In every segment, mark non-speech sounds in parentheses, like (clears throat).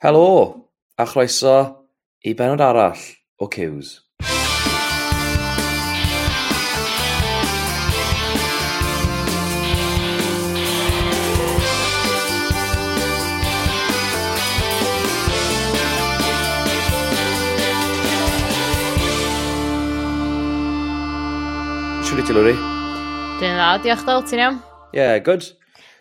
Helo, a chroeso i benod arall o Cews. Siwr i ti, Lwri? Dwi'n dda, diolch daw, ti'n iawn? Yeah, good.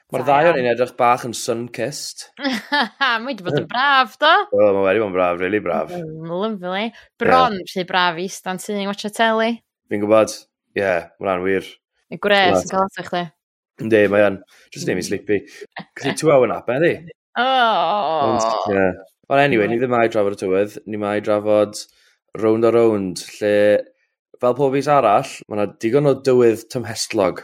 Mae'r ddau o'n un edrych bach yn sun-kissed. (laughs) mae wedi bod yn braf, do? O, mae wedi bod yn braf, really braf. Mm, Lovely. Bron, yeah. rhy braf i stan ti, watch a telly. Fi'n gwybod, ie, yeah, mae'n wir. Y gres yn cael atach chdi. Ynddi, mae o'n, just name i mm. sleepy. Cys i two hour nap, eddi? O! Oh. Ond, yeah. Ond anyway, ni ddim mai drafod y tywydd, ni mai drafod round a round, lle fel pob is arall, mae yna digon o dywydd tymhestlog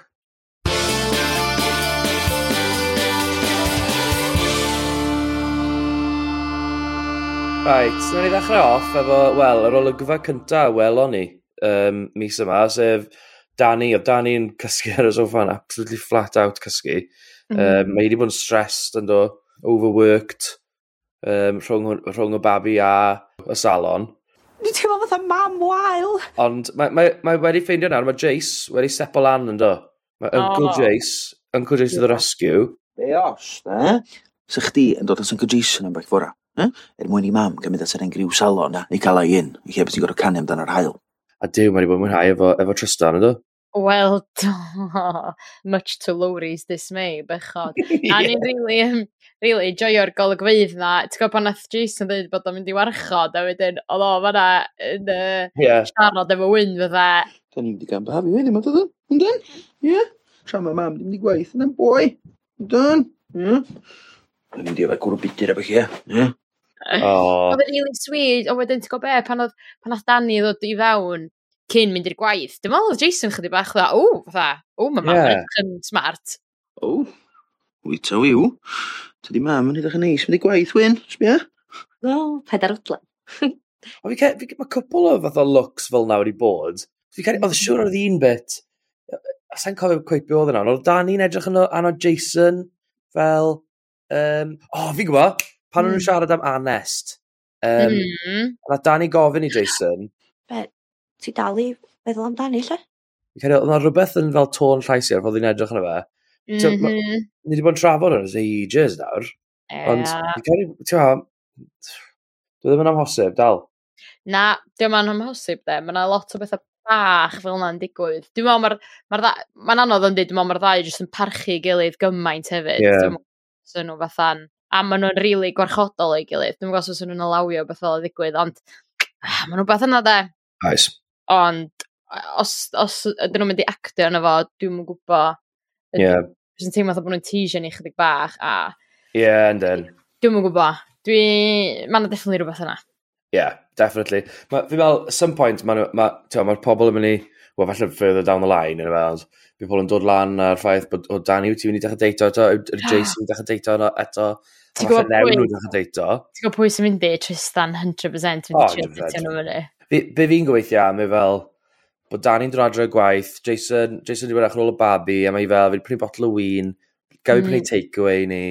Right, so ni ddechrau off efo, wel, yr olygfa cyntaf welon ni um, mis yma, sef Danny, oedd Danny'n cysgu ar y sofa'n absolutely flat out cysgu. Mm -hmm. um, mae wedi bod yn stressed yn do, overworked um, rhwng, rhwng y babi a y salon. Dwi'n teimlo fatha mam wael. Ond mae, mae, mae wedi ffeindio nawr, mae Jace wedi sepo lan yn do. Mae Uncle oh. Jace, Uncle Jace yeah. to the rescue. Be os, ne? Sa chdi yn dod as Uncle Jason yn bach fwra? Eh? Er mwyn i mam gymryd at yr engriw salon na, i cael ei un, i lle beth ti'n gorau canu amdano'r hael. A diw, mae'n i bod mwynhau efo, efo Tristan ydo? Wel, (laughs) much to Lowry's dismay, bechod. (laughs) yeah. A ni'n really, um, really joio'r golygfeidd na. Ti'n gwybod pan nath Jason dweud bod o'n mynd i warchod, a wedyn, oedd o fanna yn uh, yeah. siarad efo wyn fydda. Da ni'n mynd i gan bahafu wedyn, mae'n dod yn dyn? Ie? Tra mae mam ddim wedi gwaith yn boi. Yndan? Ie? Da ni'n mynd i efo gwrw bidyr efo chi, ie? Oh. (laughs) Oedd yn really sweet, o wedyn ti'n gwybod be, pan oedd, pan oedd Danny ddod i fewn cyn mynd i'r gwaith, dim ond oedd Jason chydig bach dda, o, fatha, o, mae mam yeah. yn smart. O, wyta wiw, ta Tydi mam yn edrych yn neis, mynd i gwaith, wyn, sbia? O, pedair odlan. (laughs) o, fi cael, mae cwpl o fath o looks fel na wedi bod, fi cael, oedd siwr oedd un bit, a sa'n cofio cweith be oedd yna, oedd Dani'n edrych yn anod Jason, fel, um, o, oh, fi'n gwybod, pan mm. nhw'n hmm. siarad am anest, um, mm. a Danny gofyn i Jason... Be, ti dal i feddwl am Danny lle? Cael oedd yna rhywbeth yn fel tôn llais i ar fod i'n edrych arno fe. So, Mm -hmm. Ni wedi bod yn trafod hwn yn ages nawr. Ond, ti'n dwi ddim yn amhosib, dal. Na, diolch yn amhosib, de. Mae yna lot o bethau bach fel yna'n digwydd. Dwi'n meddwl, mae'r ma, r, ma, anodd yn dweud, dwi'n meddwl mae'r ddau jyst yn parchu gilydd gymaint hefyd. Yeah. Dwi'n meddwl, sy'n nhw fatha'n a maen nhw'n rili really gwarchodol o'i gilydd. Dwi'n gwybod os nhw'n alawio beth fel y ddigwydd, ond ah, maen nhw'n beth yna de. Nice. Ond os, os ydyn nhw'n mynd i actio yna fo, dwi'n mwyn gwybod... Yeah. Dwi'n teimlo bod nhw'n teisio ni chydig bach a... Yeah, and then. Dwi'n mwyn gwybod. Dwi... Mae'n definitely rhywbeth yna. Yeah, definitely. Ma, fi'n meddwl, at some point, mae'r ma, ma, ma pobl yn mynd i, well, falle further down the line, yn y meddwl, fi pobl yn dod lan ar ffaith bod, o, Dani, wyt ti'n mynd i dechrau deito eto, yw (gasps) Jason yn dechrau deito eto, Ti'n gwybod pwy? Ti'n gwybod pwy sy'n mynd i Tristan 100% mynd i trio nhw fyny. Be be fi'n gobeithio am e fel, bod Dani'n dod adre gwaith, Jason, Jason wedi bod ar ôl o babi, a mae fel, fi'n prynu botl o mm. wyn, gael fi mm. prynu takeaway ni.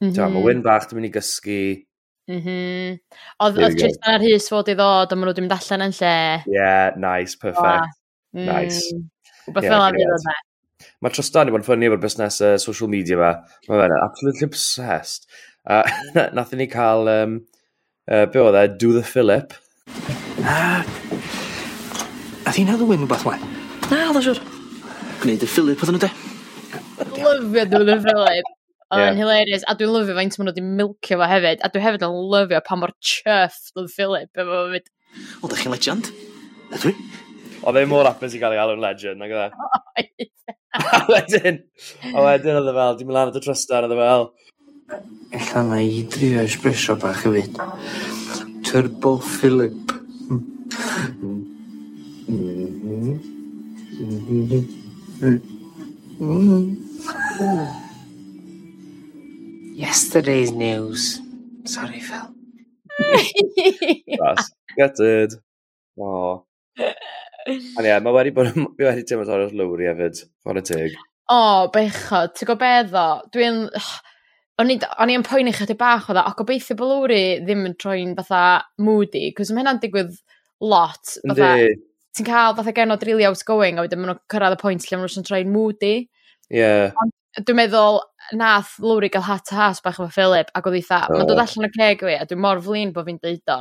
Mm -hmm. Mae wyn bach dwi'n mynd i gysgu. Mhm. Oedd Tristan ar hys fod i ddod, a maen nhw wedi mynd allan yn lle. Yeah, nice, perfect. Nice. Mm. Wbeth fel ar hyn oedd e. Mae Trystan i bod yn ffynnu efo'r busnes uh, social media fe. Mae fe'n absolutely obsessed. A uh, (laughs) nath ni cael, um, uh, be oedd e, Do the Philip. A... A ti'n hedd wyn rhywbeth, we? Na, oedd dda siwr. Gwneud y Philip, oedd nhw de? Lyfio Do the Philip. Oedd yeah. hilarious. A dwi'n lyfio faint maen nhw wedi milcio fo hefyd. A dwi hefyd yn lyfio pa mor chuffed oedd Philip efo fyd. Wel, da chi'n legend. Ydw i? Oedd fe mor apus i gael ei alw'n legend, nag oedd e? (laughs) a wedyn, a wedyn oedd e fel, dim lan at y trystar, oedd e fel. Ella na i drio espresso bach hefyd. Turbo Philip. Yesterday's news. Sorry, Phil. That's gutted. Oh. (laughs) Ond ie, mae wedi bod, fi wedi teimlo torri o'r lwri hefyd, ffordd y tig. O, bechod, ti'n gwybod ddo, dwi'n... O'n i yn poeni chydig bach o dda, o gobeithio bod lwri ddim yn troi'n fatha moody, cos mae hynna'n digwydd lot. Fatha, ti'n cael fatha genod really outgoing, a wedyn maen nhw'n cyrraedd y pwynt lle maen nhw'n troi'n moody. Ie. Yeah. Dwi'n meddwl, nath Lowry gael hat a has bach efo Philip, ac oedd eitha, oh. mae'n dod allan o ceg fi, a dwi'n mor flin bod fi'n deud o.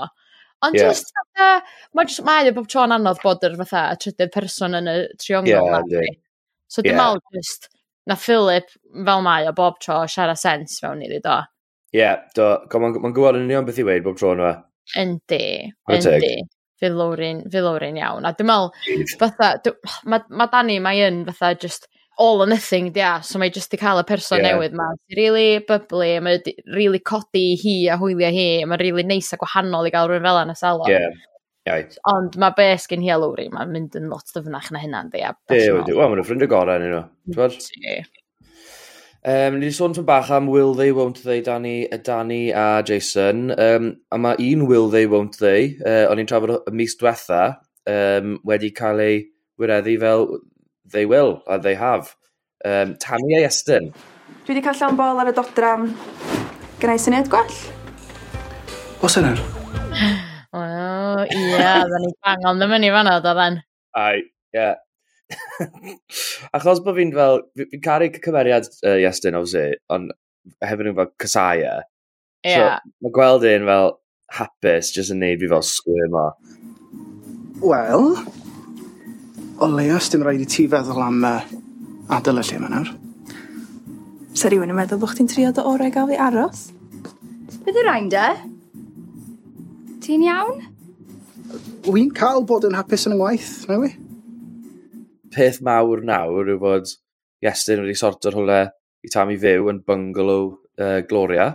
Ond yeah. just fatha, mae jyst, mae o bob tro'n anodd bod yr fatha y trydydd person yn y triongl yeah, na. So dim yeah. just, na Philip fel mae o bob tro siarad sens fewn iddi do. Ie, yeah, do. Mae'n ma gwybod yn union beth i weid bob tro yna. Yndi, yndi. Fydd Lowrin, fydd Lowrin iawn. A dwi'n meddwl, fatha, ma, ma Dani, mae yn fatha just, all or nothing, dia. Yeah. So mae jyst i cael y person yeah. newydd ma. Mae'n really bubbly, mae'n really codi hi a hwyliau hi, mae'n really neis a gwahanol i gael rhywun fel yna salon. Yeah. Iaith. Ond mae bes gen hi a Lowry, mae'n mynd yn lot dyfnach na hynna'n di a Ie, wedi. Wel, mae'n ffrindio gorau yn nhw. Ie. Um, ni wedi sôn tyn bach am Will They Won't They, Danny, Danny a Jason. Um, a mae un Will They Won't They, uh, o'n i'n trafod y mis diwetha, um, wedi cael ei wireddu fel they will, uh, they have. Um, Tammy Easton. Dwi wedi cael llawn bol ar y dodram. Gynnau syniad gwell? Os yna? O, ie, dda ni bang on ddim yn i fanna, da dden. Ai, ie. (laughs) Achos bod fi'n fel, fi'n caru cymeriad uh, Iestyn, obviously, ond hefyd nhw'n fel Casaya. Ie. Yeah. So, mae gweld un fel hapus, jyst yn neud fi fel squirm o. Wel, O leia dim rhaid i ti feddwl am uh, adael y lle yma nawr. 'Sa rhywun yn meddwl bod chdi'n trio dy orau gael fi aros? Bydd y rain de? Ti'n iawn? Wi'n cael bod yn hapus yn y ngwaith, na nawi? Peth mawr nawr yw bod Iestyn wedi sortio'r hwle i tam i fyw yn bungalow uh, Gloria.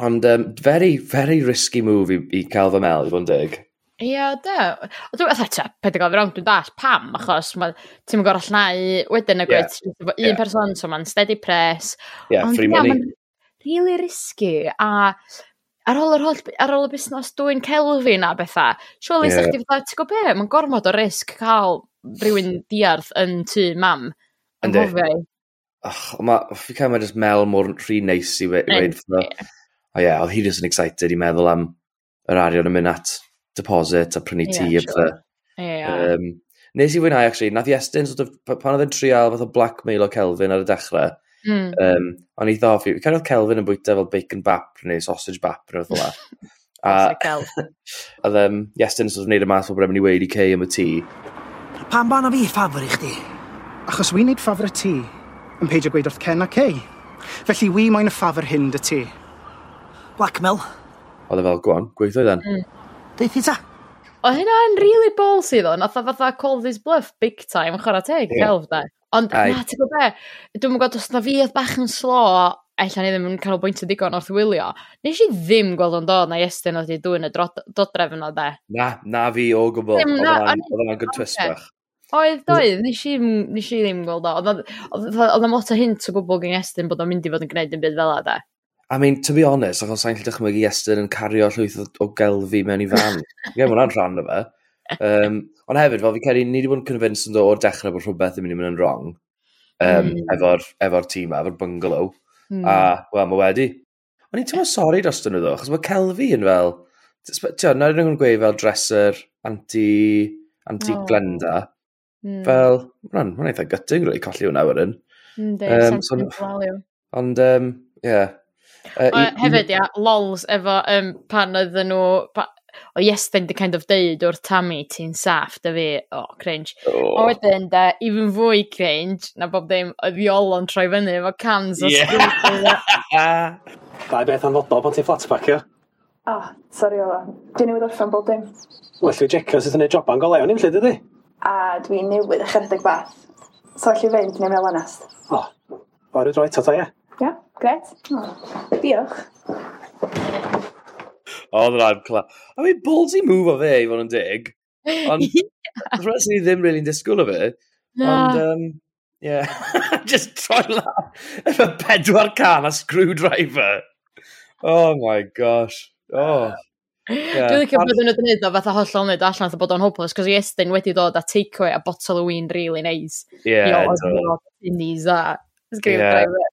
Ond um, very, very risky move i, i cael fy mel, i fod yn dig. Ie, da. O, dwi'n meddwl, ta, peth i gofio rong, dwi'n dall pam, achos ti'n mynd gorau llnau wedyn y gwyt. Yeah. Un yeah. person, so mae'n steady press. Ie, Yeah, Ond, free yeah, money. Really risky, a ar ôl, yr holl, ar ôl y busnes dwi'n celfi na bethau, surely yeah. sa'ch ti fatha, ti'n gwybod be, mae'n gormod o risg cael rhywun diarth yn tu mam. Yn gofio. Och, mae, fi cael mae just mel mor rhy neis i weid. O ie, oedd hi just yn excited i meddwl am yr arian yn mynd at deposit a prynu tŷ yeah, sure. yeah. Um, nes i fwynhau, actually, nath Iestyn, sort of, pan oedd yn trial fath o blackmail o Kelvin ar y dechrau, Mm. Um, ond i ddoff fi cael oedd Kelvin yn bwyta fel bacon bap neu sausage bap neu fath o la. A (laughs) oedd um, Iestyn yn sort of wneud y math o bod yn i wedi cei am y tŷ. Pan ban o fi ffafr i chdi? Achos wi'n neud ffafr y tŷ yn peidio gweud wrth Ken a Kay. Felly wi moyn y ffafr hyn dy tŷ. Blackmail. Oedd e fel, gwan, gweithio i dan. Mm. Beth i ta? O hynna yn really ballsy ddo, nath o fatha call this bluff big time, chwarae teg, yeah. celf da. Ond Ai. na, ti'n gwybod be, dwi'n gwybod os na fi oedd bach yn slo, ella ni ddim yn cael bwynt o digon wrth wylio, nes i ddim gweld o'n dod na Iestyn oedd i dwy'n y dodref yna de. Na, na fi o gwbl, oedd yna good twist bach. Oedd, doedd, nes i, nes i ddim gweld o. Oedd yna lot o hint o gwbl gen Iestyn bod o'n mynd i fod yn gwneud yn byd fel yna de. I mean, to be honest, achos sa'n gallu dychmygu Iestyn yn cario llwyth o, o gelfi mewn i fan. Ie, hwnna'n rhan o fe. Um, ond hefyd, fel fi credu, ni wedi bod yn convinced yn dod o'r dechrau bod rhywbeth yn mynd i mynd yn wrong um, mm. efo'r efo tîm, efo'r bungalow. Mm. A, wel, mae wedi. Ond i'n teimlo sori dros dyn nhw ddo, achos mae Celfi yn fel... Tio, na rydyn nhw'n gweud fel dresser anti, anti oh. Glenda. Mm. Fel, mae'n ma eitha gutting, rwy'n colli hwnna wedyn. Mm, um, so, value. Ond, um, yeah, Uh, o, hefyd, ia, lols efo um, pan oedden nhw... Pa, o Iestyn di kind of deud o'r Tammy ti'n saff, da fi, o, oh, cringe. Oh. A wedyn, da, even fwy cringe, na bob ddim, oedd Iolon troi fyny efo cans o yeah. Dau (laughs) beth anfodol pan ti'n flatpack, ia? O, oh, sori o, Dwi'n newydd orffan bob dim. Well, dwi'n jecio sydd yn ei joban go leon i'n lle, dydy? A dwi'n newydd ychydig rhedeg bath. So, allu fynd, neu mewn onest. O, oh, o'r droi, tata, ie. Ia, gret. Oh. Diolch. O, oedd yna'n cla... I mean, ballsy move o fe, i fod yn dig. Ond, yeah. rhaid ni ddim really'n disgwyl o fe. No. Ond, um, yeah. (laughs) Just troi lan. Efo pedwar can a screwdriver. Oh my gosh. Oh. Yeah. Dwi'n licio bod nhw'n gwneud o fatha hollol wneud allan fatha bod o'n hopeless, cos i Estyn wedi dod a takeaway a bottle o wyn really nice. Yeah. Ie, dwi'n licio bod nhw'n gwneud o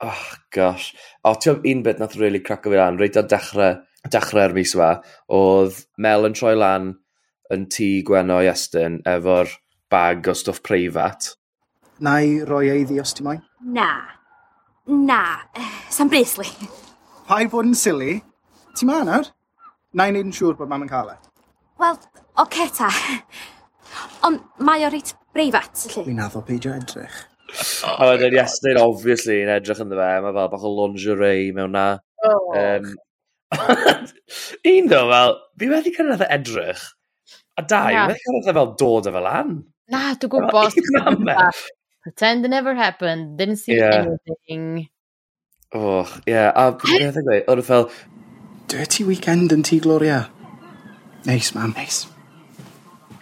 oh gosh. O, ti'n un bit nath really craco fi lan, reit ar dechrau, dechrau'r mis yma, oedd Mel yn troi lan yn tŷ gweno i Estyn efo'r bag o stwff preifat. Na i roi ei ddi os ti moyn? Na. Na. Sam breslu. Paid bod yn silly. Ti ma nawr? Na i wneud yn siŵr bod mam yn cael e. Wel, o okay ta. Ond mae o reit breifat, felly. Fi'n addo peidio edrych. Oh, a wedyn Iestyn, obviously, yn edrych yn fe, mae fel bach o lingerie mewn na. Oh. Um, (laughs) un ddo, fel, fi wedi cyrraedd edrych, a dau, yeah. wedi cyrraedd e fel dod o fel an. Na, dwi'n gwybod. (laughs) Pretend it never happened, didn't see yeah. anything. Och, ie, yeah. a beth yn gweud, oedd e fel... Dirty weekend yn ti, Gloria. Neis, nice, mam, neis. Nice.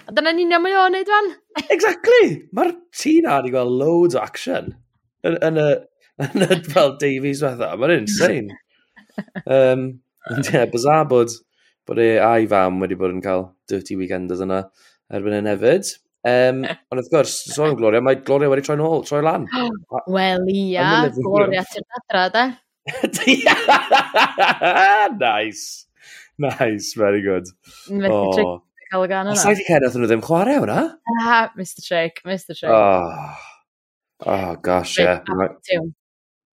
A dyna ni'n iawn mae o'n neud fan? Exactly! Mae'r tŷ na wedi gweld loads o action yn, yn, y, yn y fel Davies fatha. Mae'n insane. Um, yeah, bizarre bod, bod e a'i fam wedi bod yn cael dirty weekenders yna erbyn hyn hefyd. Um, (laughs) ond wrth gwrs, sôn am Gloria, mae Gloria wedi troi nôl, troi lan. (gasps) Oh, wel, ia, Gloria sy'n adra, da. (laughs) nice. Nice, very good. Methu oh cael y gan yna. Sa'i di cael nhw ddim chwarae hwnna? Ah, Mr Trick, Mr Trick. Oh, oh gosh, ie. Yeah.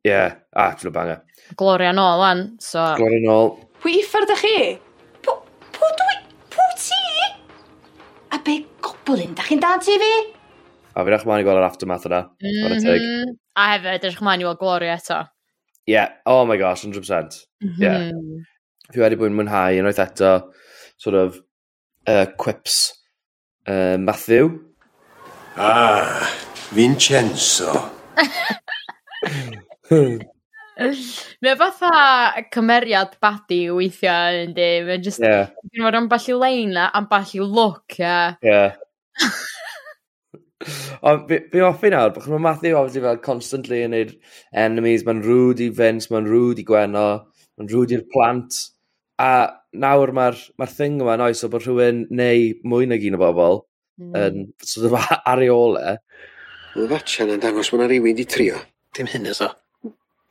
Ie, a ti'n banger. Gloria nôl an, so... Gloria nôl. Pwy iffar da chi? Pw dwi? Pw ti? A be goblin, da chi'n dan ti fi? A fi'n eich ma'n i gweld yr aftermath yna. Mm -hmm. A hefyd, eich ma'n i weld Gloria eto. Ie, yeah. oh my gosh, 100%. Ie. Mm -hmm. yeah. Fi wedi bod yn mwynhau yn oed eto, sort of, uh, quips. uh, Matthew. Ah, Vincenzo. Mae fatha cymeriad badi weithiau yn di. Mae'n just... Yeah. Mae'n fawr amball i lein a amball i look, ia. Yeah. Ond fi hoffi nawr, bach mae Matthew obviously fel constantly yn neud enemies, mae'n rwyd i Vince, mae'n rwyd i Gwenno, mae'n rwyd i'r plant. A nawr mae'r ma thing yma yn oes o bod rhywun neu mwy nag un o bobl mm. yn sort of (laughs) areola. Mae fatcha yn dangos bod yna rhywun di trio. Dim hyn eto.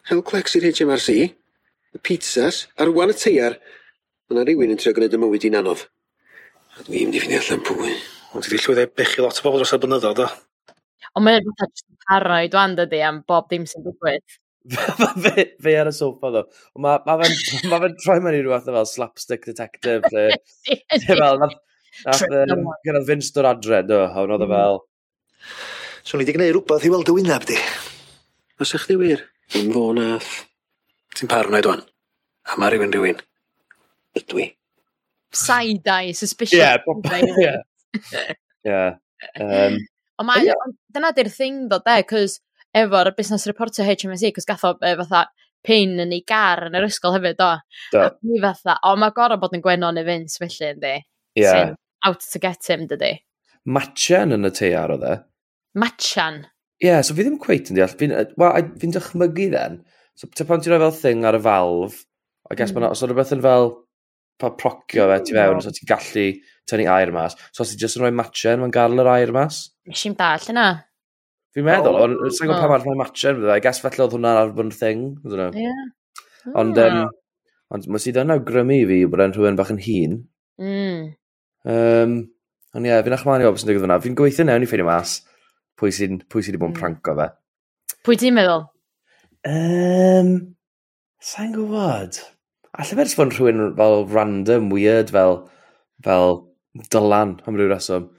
Hel clecs i'r HMRC, y pizzas, ar wan y teiar. Mae yna rhywun yn trio gwneud y mywyd i'n anodd. A dwi'n mynd i fynd allan pwy. Ond wedi llwyddo bechu lot o bobl dros y blynyddoedd, do? Ond mae'n rhywbeth paranoid wan dydy am bob dim sy'n digwydd. (laughs) fe, fe ar y sofa ddo. Mae ma fe'n (laughs) ma fe troi mewn i rhywbeth fel slapstick detective. (laughs) Lle, lle fel, nath, nath Vince dod adre, do, a wnaeth oedd e mm. fel... So, ni di gwneud rhywbeth i weld y wyneb di. Os ych chi wir, yn fo nath... Ti'n parwn oed wan, a mae rhywun rhywun. Ydw i. Side-eye, suspicious. Yeah, yeah. yeah. Um, Ond dyna di'r thing, dod de, cos efo'r busnes reporter HMSE, cos gath o e, fatha pin yn ei gar yn yr ysgol hefyd, do. do. A mi fatha, o, mae gorau bod yn gwenon i Vince felly, ynddi. Yeah. Sy'n out to get him, dydy. Matchan yn y teiar o dde. Matchan? Ie, yeah, so fi ddim cweit yn deall. Fi'n e, well, fi dychmygu then. So, te pan ti'n rhoi fel thing ar y falf, I guess mm. mae'n, os so, rhywbeth yn fel, pa procio fe, ti fewn, no. so ti'n gallu tynnu air mas. So, os ti'n just yn rhoi matchan, mae'n garl yr air mas. Nes i'n dall yna. Fi'n meddwl, ond sa'n gwybod pa mae'r rhai matcher fydda, I guess felly oedd hwnna'n arfer yn thing, ydyn nhw. Ie. Ond, um, ond mae sydd yn awgrymu fi bod e'n rhywun bach yn hun. Mm. Um, ond ie, yeah, fi'n achmani o beth sy'n digwydd fyna. Fi'n gweithio newn i ffeindio mas pwy sy'n pwy sy'n bod yn hmm. pranco fe. Pwy ti'n meddwl? Um, sa'n gwybod. Alla fe'n sfon rhywun fel random, weird, fel, fel dylan am ryw reswm.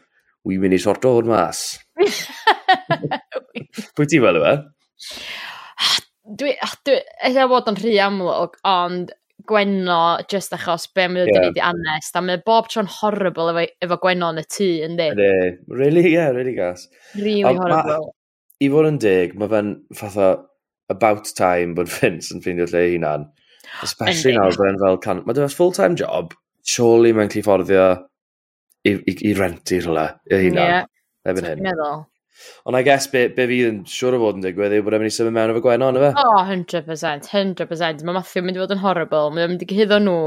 Wi'n mynd i sorto hwn mas. (laughs) Pwy ti'n fel yma? (sighs) Dwi, dwi, eisiau bod yn rhy amlwg, ond Gwenno, just achos be mae'n yeah. dweud i anest, a mae bob tro'n horrible efo, efo Gwenno yn y tŷ, yndi? Yndi, really, yeah, really gas. Really a horrible. Ma, I fod yn dig, mae fe'n fatha about time bod Vince yn ffeindio lle hunan. Especially nawr, fe'n fel can... Mae dyna's full-time job, surely mae'n cli fforddio i, i, i renti rhywle, i hunan. Yeah erbyn hyn. meddwl. Ond I guess be, be fi yn siŵr o fod yn digwydd yw bod e'n mynd i symud mewn efo Gwenno, na fe? Oh, 100%, 100%. Mae Matthew yn mynd i fod yn horrible, mae'n mynd i gyhyddo nhw,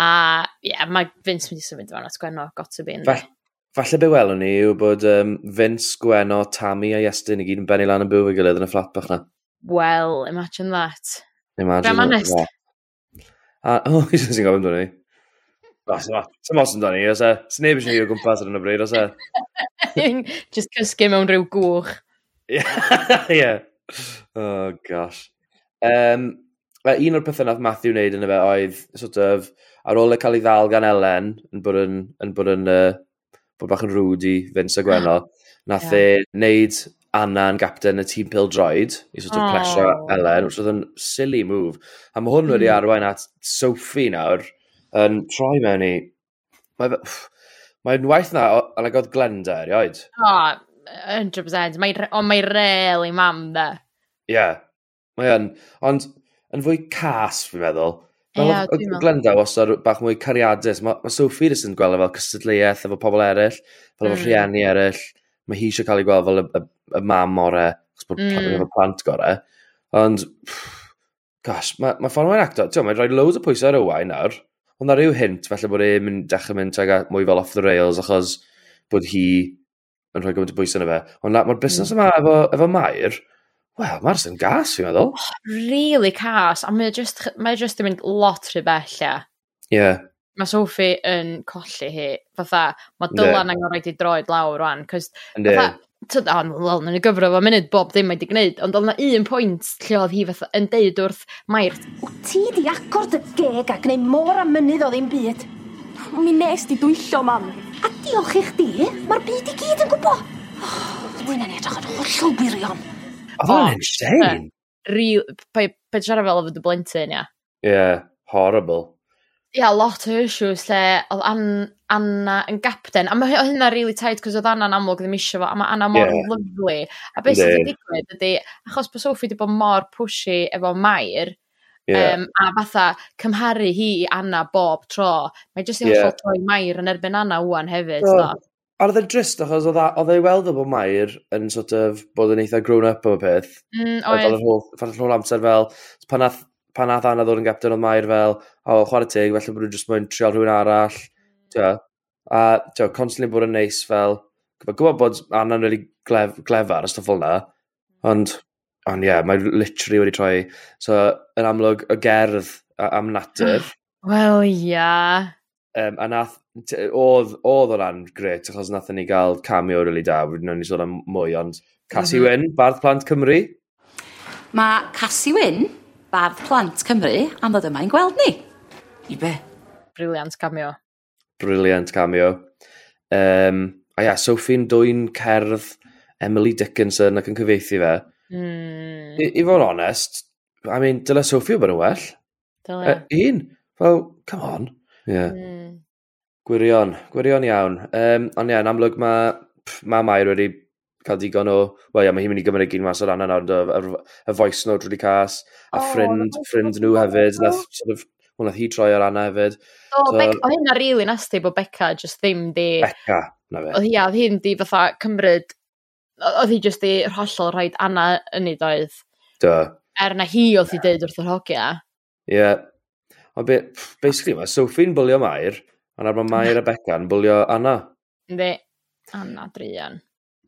a ie, yeah, mae Vince mynd i symud fan at Gwenno, got to be in there. Falle be welwn ni yw bod um, Vince, Gwenno, Tammy a Iestyn i gyd yn benni lan yn byw fe gilydd yn y fflat bach na. Well, imagine that. Imagine Be that. honest. Yeah. A, (laughs) oh, he's just yn gofyn dwi'n ei. Sym mos yn dan ni, os e, sy'n neb eisiau ni o gwmpas ar yna bryd, os e. (laughs) Just cysgu mewn rhyw gwch. Ie. Oh, gosh. Um, un o'r pethau nath Matthew wneud yn y fe oedd, sort of, ar ôl e cael ei ddal gan Ellen, yn bod yn, yn, bod yn uh, bod bach yn rwyd i Vince a Gwenno, (gasps) nath yeah. e wneud Anna yn gapten y tîm Pil Droid, i sort of oh. plesio Elen, which oedd yn silly move. A mae hwn mm. wedi hmm. arwain at Sophie nawr, yn troi mewn i... Mae'n mae waith na, ond ag oedd Glenda erioed. O, oh, 100%. Mae, ond mae rel i mam da. Ie, yeah, mae yn. Ond yn fwy cas, fi'n meddwl. Ie, yeah, oedd Glenda wastad bach mwy cariadus. Mae, mae Sophie jyst yn gweld e fel cystadleuaeth efo pobl eraill, fel efo mm. rhieni eraill. Mae hi eisiau cael ei gweld fel y, y, y mam orau, chos bod mm. efo plant gorau. Ond, pff, gosh, mae ma ffordd mae'n actor, ti'n mae'n rhoi loads o pwysau ar y wain nawr. Ond na rhyw hint, felly bod e'n mynd dechrau mynd tuag mwy fel off the rails, achos bod hi yn rhoi gymaint o bwysau yna fe. Ond mae'r busnes yma mm. efo, efo Mair, wel, mae'r sy'n gas, fi'n meddwl. Oh, really cas, a mae just, mae just yn mynd lot rhy bell, ia. Yeah. Mae Sophie yn colli hi, fatha, mae Dylan yeah. angen rhaid i droed lawr rwan, cos, fatha, tyd, on, wel, yn y gyfro fo munud bob ddim wedi gwneud, ond oedd na un pwynt lle oedd hi fatha yn deud wrth Mair. O ti di agor dy geg a gwneud mor am mynydd o ddim byd. Mi nes di dwyllo, mam. A diolch i chdi, mae'r byd i gyd yn gwybod. Dwi'n oh, yn edrych yn hollol gwirion. Oedd o'n insane. Real, pe, pe fel oedd y blentyn, ia. Ie, Yeah, horrible ia, lot o issues lle oedd an, Anna yn gapten. A mae hynna really tight, cos oedd Anna'n amlwg ddim eisiau fo, a mae Anna mor yeah. lyflu. A beth sydd wedi digwydd ydy, achos bod Sophie wedi bod mor pushy efo Mair, Yeah. Um, a fatha cymharu hi i Anna bob tro. Mae jyst yn yeah. troi Mair yn erbyn Anna wwan hefyd. So, A oedd e'n drist achos oedd ei weld o bod Mair yn sort of bod yn eitha grown up o'r peth. Mm, oedd. Oedd e'n holl amser fel, pan nath, pan nath Anna ddod yn gapten oedd Mair fel, o, oh, chwarae teg, felly bod nhw'n just mwyn trial rhywun arall. Tio. A tio, constantly bod yn neis fel, gwybod gwybod bod Anna'n really glef, glefar a stuff fel na, ond, ond ie, yeah, mae literally wedi troi. So, yn amlwg, y gerdd am natur. (gasps) Wel, ia. Yeah. Um, a nath, oedd, oedd o ran gret, achos nath ni gael cameo really da, wedyn ni sôn am mwy, ond Cassie mm -hmm. Wyn, Bardd Plant Cymru. Mae Cassie Wyn, Bardd Plant Cymru, am ddod yma i'n gweld ni. I be? Briliant cameo. Brilliant cameo. Um, a ia, Sophie'n dwy'n cerdd Emily Dickinson ac yn cyfeithi fe. Mm. I, I fod onest, I mean, dyle Sophie bod yn well. Dyle. Uh, un. Well, come on. Yeah. Mm. Gwirion, gwirion iawn. Um, ond ia, yn amlwg mae ma Mair wedi cael digon o... Wel, ia, mae hi'n mynd i gymryd gyn mas o'r anna nawr, y, y, y voice note wedi cas, a oh, ffrind, ffrind nhw hefyd, nath sort of Wel, nath hi troi ar anna hefyd. O, so Beca, oedd hyn na rili really nasti bod Becca just ddim di... Becca, na fe. Oedd hi, oedd hyn di fatha cymryd... Oedd hi just di hollol rhaid anna yn ei doedd. Do. Er na hi oedd hi dweud wrth yr hogia. Ie. Yeah. Ond be, basically mae Sophie'n bwlio Mair, ond ar mae Mair a Becca yn bwlio Anna. Ynddi, Anna Drian.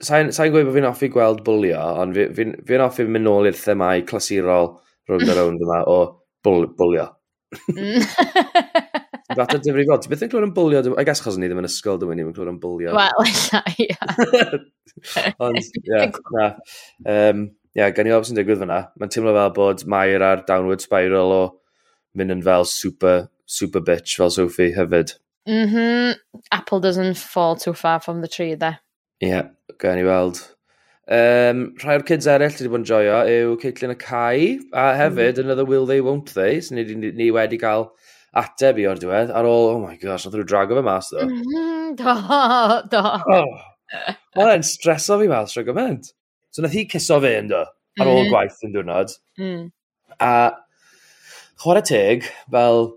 Sa'n sa gweud bod fi'n offi gweld bwlio, ond fi'n fi, fi, offi mynd nôl i'r themau clasurol rhwng a rownd yma o bwl, bwlio. Fath o difrifol, ti beth yn clywed yn bwlio? I guess chos ni ddim yn ysgol, dwi'n ni'n clywed yn bwlio. Wel, (laughs) ella, ia. (laughs) Ond, ia, na. Um, ia, gan i ofyn sy'n digwydd fyna, mae'n teimlo fel bod Mair ar downward spiral o mynd yn fel super, super bitch fel Sophie hefyd. Mhm, mm -hmm. apple doesn't fall too far from the tree, there. Ie, yeah, gan i weld Um, rhai o'r kids eraill wedi bod yn joio yw Caitlin y Cai, a hefyd mm. another will they won't they, sy'n so, ni, ni wedi cael ateb i o'r diwedd, ar ôl, oh my gosh, nath nhw drago fe mas, ddo. Mm, mm-hmm, do, do. Oh, Mae'n streso fi mas, rhaid gymaint. So nath hi ciso fe yn do, ar ôl mm. gwaith yn diwrnod. Mm. A chwarae teg, fel,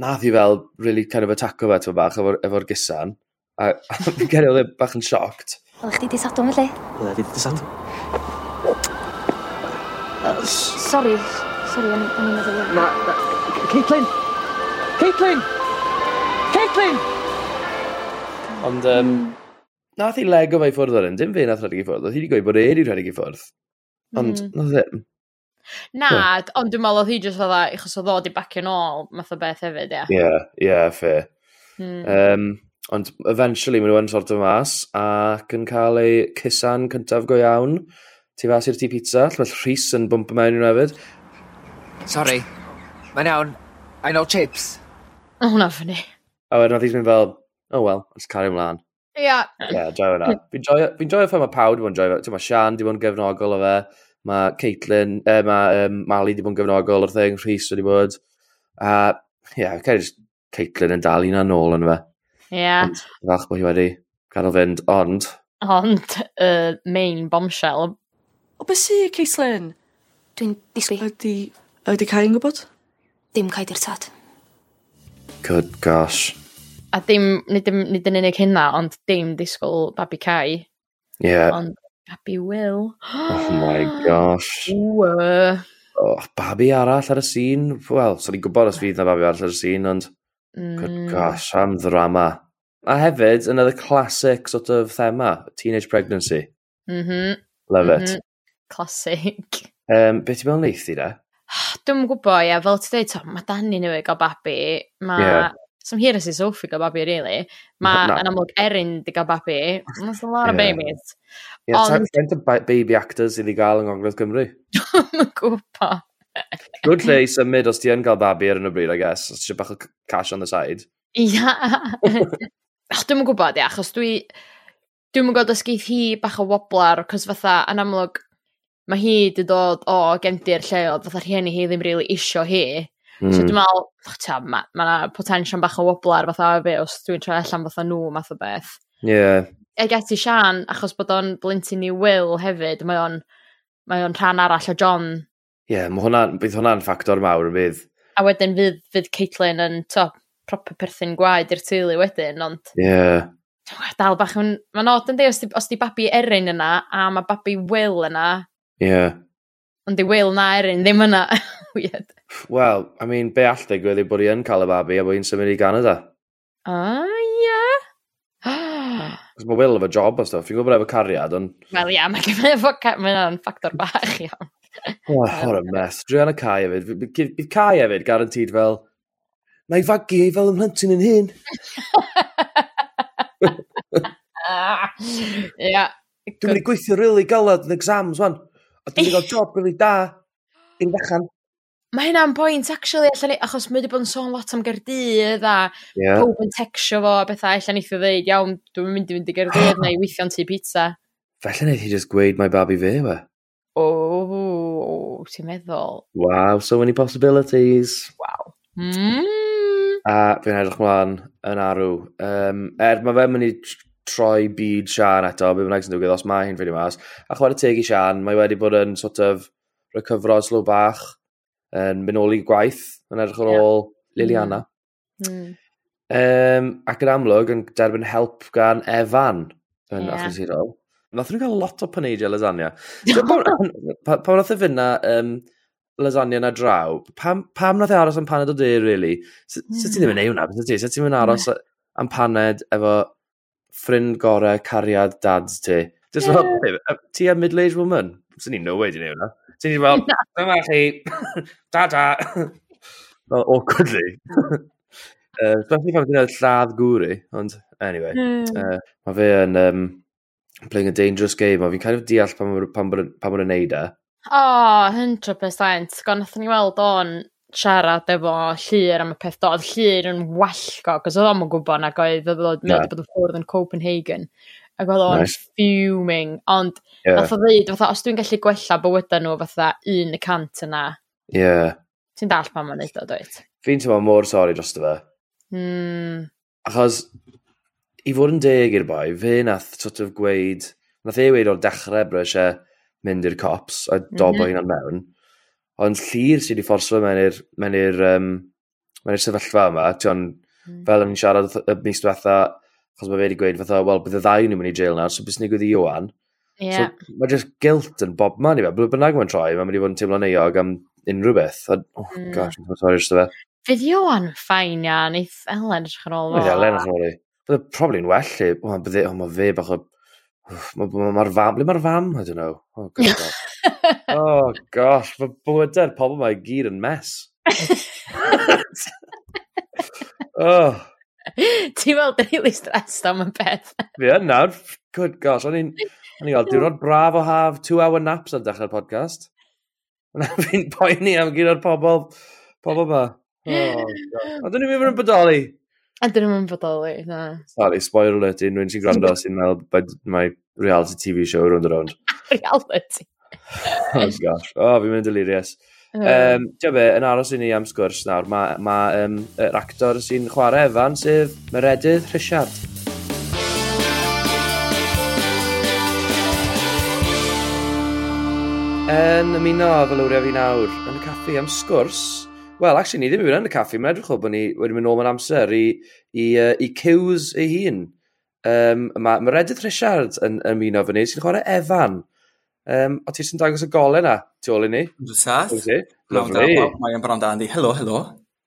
nath hi fel, really kind of ataco fe, ti'n bach, efo'r efo gisan. A, (laughs) a fi'n geri oedd e bach yn sioct. Wel, chdi di Sadwrn felly? Wel, di di Sadwrn. Yy s- sori sori o'n i'n meddwl... Na na Caitlin! Caitlin! Caitlin! Ond um, Nath i lego fe i ffwrdd o'r un, dim fe nath rhedeg i ffwrdd, oedd hi wedi gweud bod e wedi rhedeg i ffwrdd. Ond, Mm. nath ddim. Nag, ond dwi'n meddwl oedd hi jyst fydda, achos oedd o di bacio nôl, math o beth hefyd, ie. Ie, ie, fair. Mm. Um, Ond eventually maen nhw'n sort o mas ac yn cael eu cusan cyntaf go iawn. Ti fas i'r tŷ pizza, lle Rhys yn bwmp mewn nhw hefyd. Sorry, mae'n iawn. I know chips. O, hwnna ffynnu. A wedyn oedd hi'n mynd fel, oh well, let's carry ymlaen. Ie. Yeah. Ie, yeah, joio hwnna. Fi'n joio ffa mae pawb wedi bod yn joio. Ti'n ma Sian wedi bod yn gefnogol o fe. Mae Caitlin, eh, mae um, Mali wedi bod yn gefnogol o'r thing. Rhys wedi bod. A, ie, yeah, Caitlin yn dal un a'n yn fe. Ie. Ond, falch bod hi wedi gadael fynd, ond... Ond, y uh, main bombshell. O beth sy, Caitlin? Dwi'n disgwyl. Ydy... Ydy Cai yn gwybod? Dim cael di'r tad. Good gosh. A dim, nid, nid yn unig hynna, ond dim disgwyl babi Cai. Ie. Yeah. Ond babi Will. oh my gosh. Ww. Oh, babi arall ar y sîn? Wel, sa'n so i'n gwybod os fydd na babi arall ar y sîn, ond... Good hmm. gosh, am ddrama. A hefyd, another classic sort of thema, teenage pregnancy. Mm -hmm. Love mm -hmm. it. Mm-hmm. Classic. (laughs) Um, beth ti'n meddwl neith da? (sighs) Dwi'n gwybod, ia, fel ti dweud, mae Danny newydd gael babi. Mae... Yeah. Some here is Sophie gael babi, really. Mae and I'm yn amlwg Erin di gael babi. That's a lot of babies. Yeah, Ond... Ta'n baby actors i the gael yng Ngogledd Cymru. (laughs) Dwi'n gwybod. Good lle i symud os ti yn cael babi ar yn y bryd, I guess. Os ti eisiau bach o cash on the side. Ia. Ach, dwi'n gwybod, ia, achos dwi... Dwi'n gwybod os geith hi bach o woblar, cos fatha, yn amlwg, mae hi wedi dod o gefndir lleoedd, fatha rhieni hi ddim really isio hi. Mm. So hmm. dwi'n meddwl, ta, mae ma yna potensial bach o woblar fatha fe, os dwi'n troi allan fatha nhw, math o beth. Ie. Yeah. Ag eti Sian, achos bod o'n blintyn i Will hefyd, mae o'n mae o'n rhan arall o John Ie, yeah, hwnna, bydd hwnna'n ffactor mawr yn bydd. A wedyn fydd, fydd Caitlin yn top proper perthyn gwaed i'r teulu wedyn, ond... Ie. Yeah. Dal bach, yn... mae'n od yn di, os di, os di babi Erin yna, a mae babi Will yna. Ie. Yeah. Ond di Will na Erin ddim yna. (laughs) Weird. Wel, I mean, be all digwydd i bod i yn cael y babi a bod i'n symud i Canada. Ah, ie. (gasps) Yeah. Cos mae Will efo job o stuff. Fi'n gwybod e efo cariad, ond... Wel, ia, yeah, mae'n ma, ma, ma, ma, ma, (laughs) Oh, what a mess. Drianna Cai hefyd. Bydd Cai hefyd garantid fel, na i fagu fel ymhlentyn yn hyn. (laughs) Ia. Dwi'n mynd i gweithio really galad yn exams, wan. A dwi'n mynd i gael (laughs) job really da. Dwi'n ddechan. Mae hynna'n bwynt, actually, allan ni, achos mae wedi bod yn sôn lot am Gerdydd a yeah. pob yn texio fo a bethau, allan eithaf ddeud, iawn, dwi'n mynd i fynd i Gerdydd (gasps) neu weithio'n tu pizza. Felly wneud hi just gweud mae babi fe, we. O, ti'n meddwl? Wow, so many possibilities. Wow. Mm. A fi'n edrych mlaen yn arw. Um, er, mae fe'n mynd i troi byd Sian eto, beth bynnag sy'n digwydd, os mae hi'n ffeindio mas. A chwarae teg i Sian, mae wedi bod yn sort of recyfro slow bach, yn mynd ôl i gwaith, yn edrych ar ôl yeah. Liliana. Mm. Um, ac yn amlwg yn derbyn help gan Evan yn yeah. achlysurol nath nhw gael lot o paneidio lasagna. Pam (laughs) nath e fyna um, lasagna na draw, pam, pam nath e aros am paned o de, really? Sut mm. ti ddim yn ei wna? Sut ti ddim yn aros am paned efo ffrind gorau cariad dads ti? Just yeah. fel, ti a middle-aged woman? Swn i'n no way di neud hwnna. Swn i'n fel, dyma chi, (laughs) da-da. Fel, awkwardly. (laughs) Uh, Especially pan ti'n lladd gwri, ond anyway. Mm. Uh, mae fe yn... Um, Playing a dangerous game, a fi'n kind of deall pan, pan, pan bod yn neud e. O, oh, 100%. Gon, nath ni weld o'n siarad efo llir am y peth dod. Llir yn wallgo, cos oedd o'n gwybod nag oedd oedd oedd yeah. bod yn ffwrdd yn Copenhagen. Ac oedd o'n nice. fuming. Ond, yeah. nath o ddeud, fatha, os dwi'n gallu gwella bywydau nhw fatha un y cant yna. Ie. Yeah. Ti'n dall pan mae'n neud o, dweud? Fi'n teimlo mor sori dros fe. Mm. Achos, i fod yn deg i'r boi, fe nath sort of gweud, nath e weid o'r dechrau bro eisiau mynd i'r cops a dobo mm -hmm. hynna'n mewn. Ond llir sydd wedi fforsio mewn i'r mewn i'r um, mewn i'r sefyllfa yma, ti'n hmm. fel yn siarad y mis diwetha, achos mae fe wedi gweud fatha, wel, bydd y ddau nhw'n mynd i jail nawr, so bys ni gwydi Iwan. Yeah. So, mae just guilt yn bob man i fe, blwy bynnag mae'n troi, mae'n mynd i fod yn teimlo'n eog am unrhyw beth. A, oh, mm. gosh, I'm sorry, ysdw fe. Fydd Iwan ffain ia, neith Elen ysgrifennu ôl. Neith Elen ysgrifennu Fydde probably'n well i, wel, bydde, o, mae fe bach o... Mae'r fam, ble mae'r fam? I don't know. Oh, (laughs) god. oh, gosh, mae blyder pobl mae gyd yn mes. (laughs) oh. Ti'n weld yn really stressed am y peth. Fi yn nawr. Good gosh, o'n i'n... O'n i'n gael diwrnod (laughs) braf o haf, two hour naps ar dechrau'r podcast. Yna fi'n poeni am gyd o'r pobl, pobl ma. Oh, Ond dyn ni'n mynd yn bodoli. A dyn nhw'n bodoli, na. Sorry, spoiler alert i unrhyw sy'n gwrando sy'n meddwl bod mae reality TV show round and round. (laughs) reality. oh gosh, oh fi'n mynd delirious. Oh. Um, Dio be, yn aros i ni am sgwrs nawr, mae ma, um, yr actor sy'n chwarae efan sef Meredydd Richard. Yn ymuno fel wriaf fi nawr yn y caffi am sgwrs, Wel, actually, ni ddim yn mynd yn y caffi, mae'n edrych o bod ni wedi mynd nôl mewn amser i, i, uh, i Cews ei hun. Um, mae ma Reddith Richard yn ymuno fyny, sy'n chwarae Evan. Um, o ti sy'n dangos y golau na, tu ôl i ni? Dwi'n sath. Lovely. Mae'n da, Andy. Helo, helo.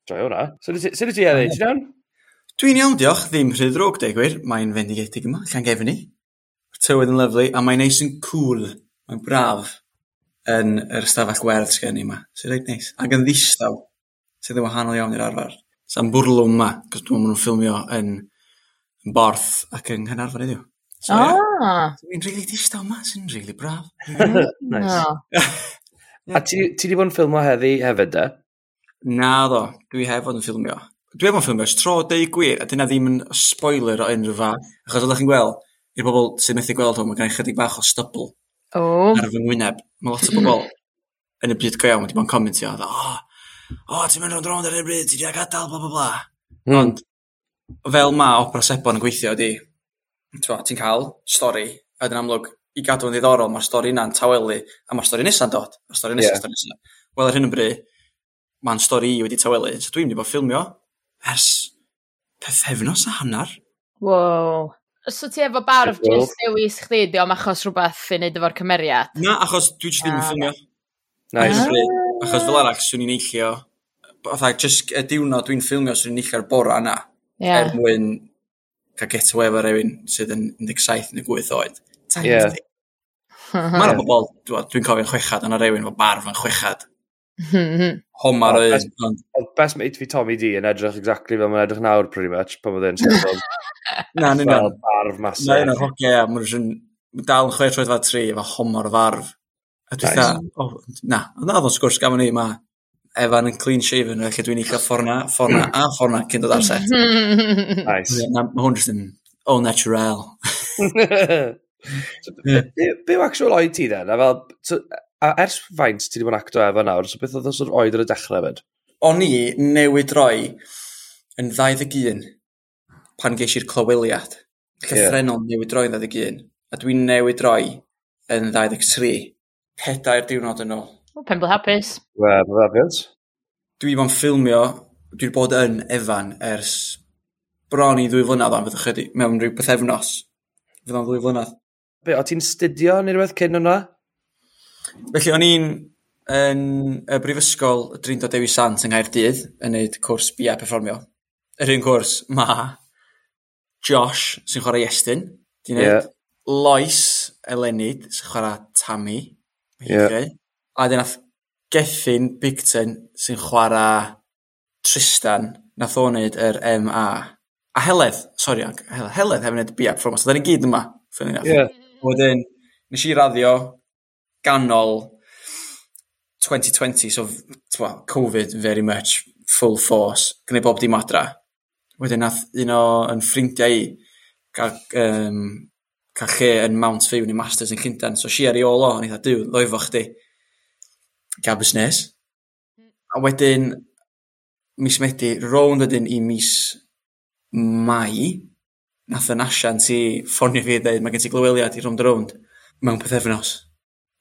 Joio hwnna. Sut ydy ti, Andy? Ti'n iawn? Dwi'n iawn, diolch. Ddim rhy ddrwg, degwyr. Mae'n fendigedig yma, llan gefn ni. Tywydd yn lyflu, a mae'n neis yn cool. Mae'n braf yn yr ystafell gwerth sgen i yma. Sy'n reit neis. Ac yn ddistaw sydd yn wahanol iawn i'r arfer. Sa'n bwrlwm yma, cos dwi'n meddwl nhw'n ffilmio yn, yn borth ac yng Nghanarfon iddiw. So, ah! Yeah. So, rili really distaw yma, sy'n rili really braf. (laughs) nice. (laughs) A ti wedi bod yn ffilmio heddi hefyd, da? Na, ddo. Dwi hef fod yn ffilmio. Dwi hef fod yn ffilmio tro deu gwir, a dyna ddim yn spoiler o unrhyw fa. Achos oeddech chi'n gweld, i'r bobl sy'n methu gweld hwn, mae gen i chydig bach o stubble oh. ar fy ngwyneb. Mae lot o bobl (clears throat) yn y byd go iawn wedi bod yn comentio, dda, oh, o, oh, ti'n mynd rownd rownd ar y bryd, ti'n gadael, bla bla bla. Mm. Ond, fel mae opera sebon yn gweithio ydi, ti'n cael stori, a dyn amlwg i gadw yn ddiddorol, mae'r stori yna'n tawelu, a mae'r stori nesa'n dod, mae'r stori nesa'n yeah. stori nesa. Wel, ar hyn o bryd, mae'n stori i wedi tawelu, so dwi'n mynd i bod ffilmio ers pethefnos a hanner. Wow. So ti efo barf cool. just dewis chdi, di om achos rhywbeth i wneud efo'r cymeriad? Na, achos dwi jyst ddim yn ah. ffilmio. Nice. Ah. Achos fel arall, swn i'n eillio, fatha, just y diwrnod dwi'n ffilmio, swn i'n eillio'r bora yna. Yeah. Er mwyn cael get away efo rhywun sydd yn 17 neu 8 oed. Yeah. Mae'r bobl, dwi'n cofio'n chwechad, yna rhywun fo barf yn chwechad. Homar oedd. Best, ond... best mate fi Tommy D yn edrych exactly fel mae'n edrych nawr, pretty much, pan oedd e'n sefyll. Na, na, na. Fel barf masif. Na, na, hogia, yeah, mae'n dal yn chwech roedd fa tri, efo homar farf. A dwi dda, o, na, na oedd o'n sgwrs gafon ni, mae Evan yn clean shaven, felly dwi'n eich fforna, fforna a fforna cyn dod ar set. nice. Na, mae hwn jyst yn all natural. so. Be, be yw actual oed ti then? A, fel, so, a ers faint ti wedi bod yn acto efo nawr, so beth oedd os oedd oed ar y dechrau fyd? O'n i newid roi yn 21 pan geis i'r clyweliad. Llythrenol yeah. newid roi yn 21. A dwi'n newid roi yn 23 pedair diwrnod yn ôl. O, pen blwyddyn hapus. Wel, mae'n hapus. Dwi fo'n ffilmio, dwi bod yn Efan ers bron i ddwy flynedd am fyddwch chi mewn rhyw beth efnos. Fydd o'n ddwy flynedd. Be, o ti'n studio neu rhywbeth cyn hwnna? Felly, o'n i'n yn y brifysgol Drindo Dewi Sant yng Nghaerdydd yn neud cwrs BIA Performio. Yr un cwrs ma Josh sy'n chwarae Iestyn, di wneud yeah. Lois Elenid sy'n chwarae Tammy, Ie. A wedyn nath Gethin Bigton sy'n chwarae Tristan nath o wneud yr MA. A Heledd, sori, Heledd, Heledd hefyd wneud BA Performance. So, da ni gyd yma. Ie. Wedyn, nes i raddio ganol 2020, so well, Covid very much, full force, gwneud bob dim adra. Wedyn nath un o'n ffrindiau i gael um, cael lle yn Mount View neu Masters yn Llundain. So si ar ei ôl o, o'n i dda, diw, ddoifo chdi. Gael busnes. A wedyn, mis Medi, rownd ydyn i mis Mai, nath yn asian ti ffonio fi a dweud, mae gen ti glyweliad i rownd a rownd mewn pethefnos.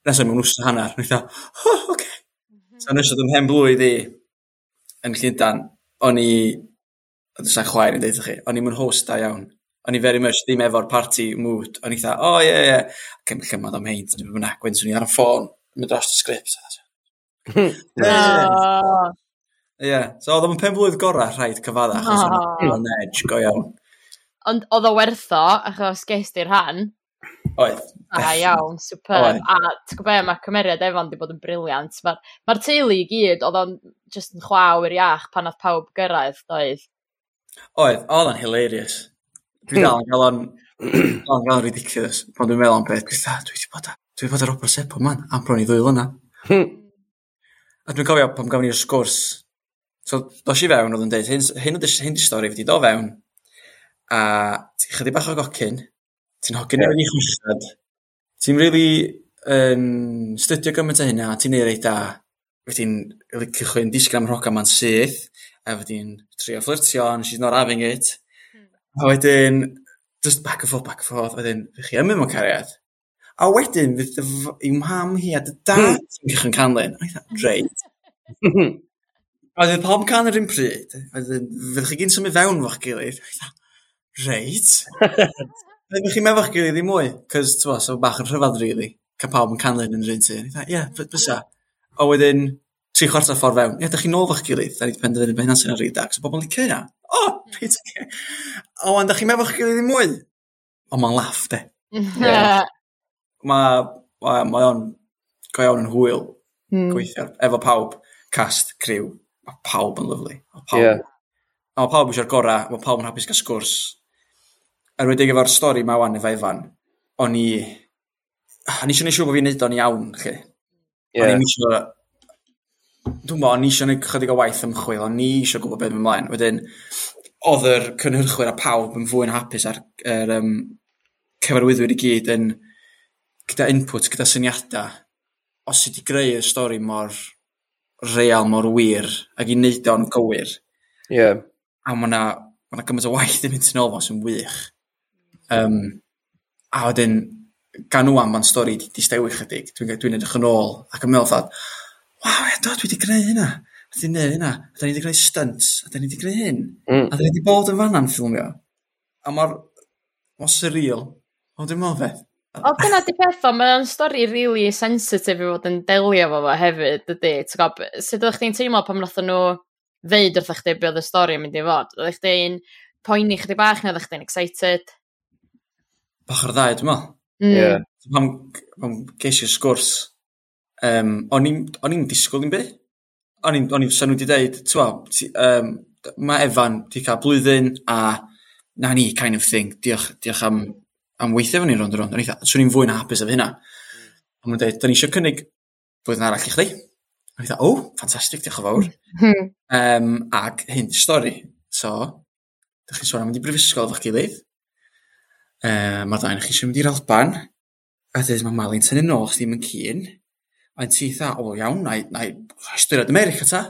Nes mewn wrth hanner. Nes dda, oh, oce. Okay. So nes oedd yn hen blwydd i yn Llundain, o'n i, oedd ysa'n chwaer yn dweud chi, o'n i'n yn host da iawn o'n i very much ddim efo'r party mood. O'n i dda, o oh, ie, yeah, ie, yeah. cym llymad am hein, dwi'n mynd agwyn, swn i ar y ffôn, mynd dros y sgript. Hmm. Oh. Ie, yeah, so oedd o'n pen blwydd gorau rhaid cyfadda, achos oh. o'n edge go iawn. Ond oedd o wertho, achos ges di'r rhan. Oedd. A ah, (laughs) iawn, super. superb. A ti'n gwybod mae cymeriad efo'n di bod yn briliant. Mae'r ma, ma teulu i gyd, oedd o'n just yn chwaw i'r iach pan oedd pawb gyrraedd, doedd? Oedd, oedd o'n hilarious. Dwi dal hmm. yn cael o'n... dal yn o'n ridiculous, pan dwi'n meddwl am beth, dwi'n dda, dwi wedi bod, dwi bod ar Robert Seppo man, am bron i ddwy lyna. Hmm. a dwi'n cofio pam gafon ni'r sgwrs, so dos i fewn oedd yn dweud, hyn, hyn, hyn di stori fi di do fewn, a ti'n chydig bach o gocyn, ti'n hogyn yeah. i chwysad, ti'n really um, studio gymaint o hynna, ti'n ei reit da, wedyn cychwyn disgram rhoca ma'n syth, a wedyn trio fflirtio, and she's not having it, A wedyn, just back and forth, back and forth, wedyn, fi chi yn mewn cariad. A wedyn, fydd i'w mam hi a dy dad yn cychwyn canlyn. A eitha, reit. a fydd pob can yr un pryd. A wedyn, fydd chi gyn symud fewn fo'ch gilydd. A eitha, reit. (laughs) a fydd chi'n meddwl gilydd i mwy. Cos, ti'n bo, so bach yn rhyfedd really. Ca pawb yn canlyn yn yr un tu. Ie, yeah, bysa. A wedyn, tri chwarter ffordd fewn. Ie, yeah, da chi'n nôl fo'ch gilydd. Da ni wedi penderfynu bod hynna'n sy'n ar ei. So, bobl yn licio hynna o, Peter A wan, da chi'n meddwl chi'n gilydd i mwy? O, mae'n laff, de. yeah. Mae (laughs) ma, ma o'n go iawn yn hwyl mm. gweithio efo pawb, cast, criw, Mae pawb yn lyflu. Mae pawb, yeah. a mae pawb eisiau'r gorau, mae pawb yn hapus gael sgwrs. Er wedi efo'r stori mae wan efo efan, o'n i... O'n i eisiau gwneud siŵr bod fi'n neud o'n iawn, chi. Yeah. O'n i eisiau dw'mo' o'n i eisiau gwneud chydig o waith ymchwil, o'n i eisiau gwybod beth odd ymlaen. Wedyn oedd yr cynhyrchwyr a pawb yn fwy'n hapus a'r er, um, cyfarwyddwyr i gyd yn gyda input, gyda syniadau. Os ti greu y stori mor real, mor wir, ac i wneud o'n gywir. Ie. A mae yna, ma' 'na gymaint o waith yn mynd yn ôl fo sy'n wych. Um, a wedyn gan nhw am ma'n stori 'di di stewi chydig dwi'n dwi edrych yn ôl ac yn meddwl 'tha waw, edo, dwi wedi gwneud hynna. A dwi wedi hynna. A da ni wedi gwneud stunts. A da ni wedi gwneud hyn. Mm. A da ni wedi bod yn fanna'n ffilmio. A mae'r... Mae'n surreal. O, dwi'n meddwl beth. O, dyna di peth o, mae'n stori really sensitive i fod yn delio fo fo hefyd, ydy. dydy. Gob, sut ydych chi'n teimlo pan wnaethon nhw ddeud wrth chdi be oedd y stori yn mynd i fod? Ydych chi'n poeni chdi bach neu ydych chi'n excited? Bach ar ddau, dwi'n meddwl. Mm. Yeah. Pam, pam geisio sgwrs um, o'n i'n disgwyl i'n byth. O'n i'n, o'n i'n sa'n nhw wedi dweud, ti'n um, mae Efan wedi cael blwyddyn a na ni, kind of thing, diolch, diolch am, am weithio fan i'n rond rond. O'n i'n swn i'n fwy na hapus efo hynna. Hmm. A nhw'n dweud, da ni eisiau cynnig blwyddyn arall i chdi. O'n i'n dweud, o, oh, ffantastig, diolch yn fawr. Hmm. um, ac hyn, stori. So, da chi'n sôn am mynd i brifysgol efo'ch gilydd. Uh, mae Mae'r dain chi eisiau mynd i'r Alban. A dweud, mae Malin tynnu nôl, ddim yn cyn. A ti'n eitha, o iawn, na i, na ystyried America ta.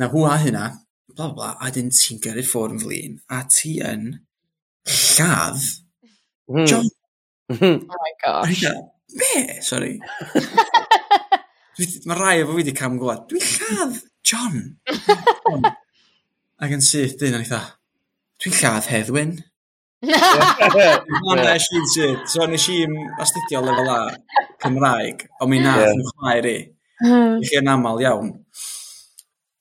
Na hw a hynna, bla bla, a dyn ti'n gyrru'r ffwrdd yn flin, a ti yn lladd mm. John. Hmm. Oh my gosh. Be? Sorry. Mae rai efo fi wedi cam gwlad. dwi'n lladd John. (laughs) Ac yn syth dyn yn eitha, dwi'n lladd Heddwyn. Mae'n e, she'n sydd. So, nes i'n astudio lefel A Cymraeg, ond mi na, yn chwaer i. Hmm. I chi yn aml iawn.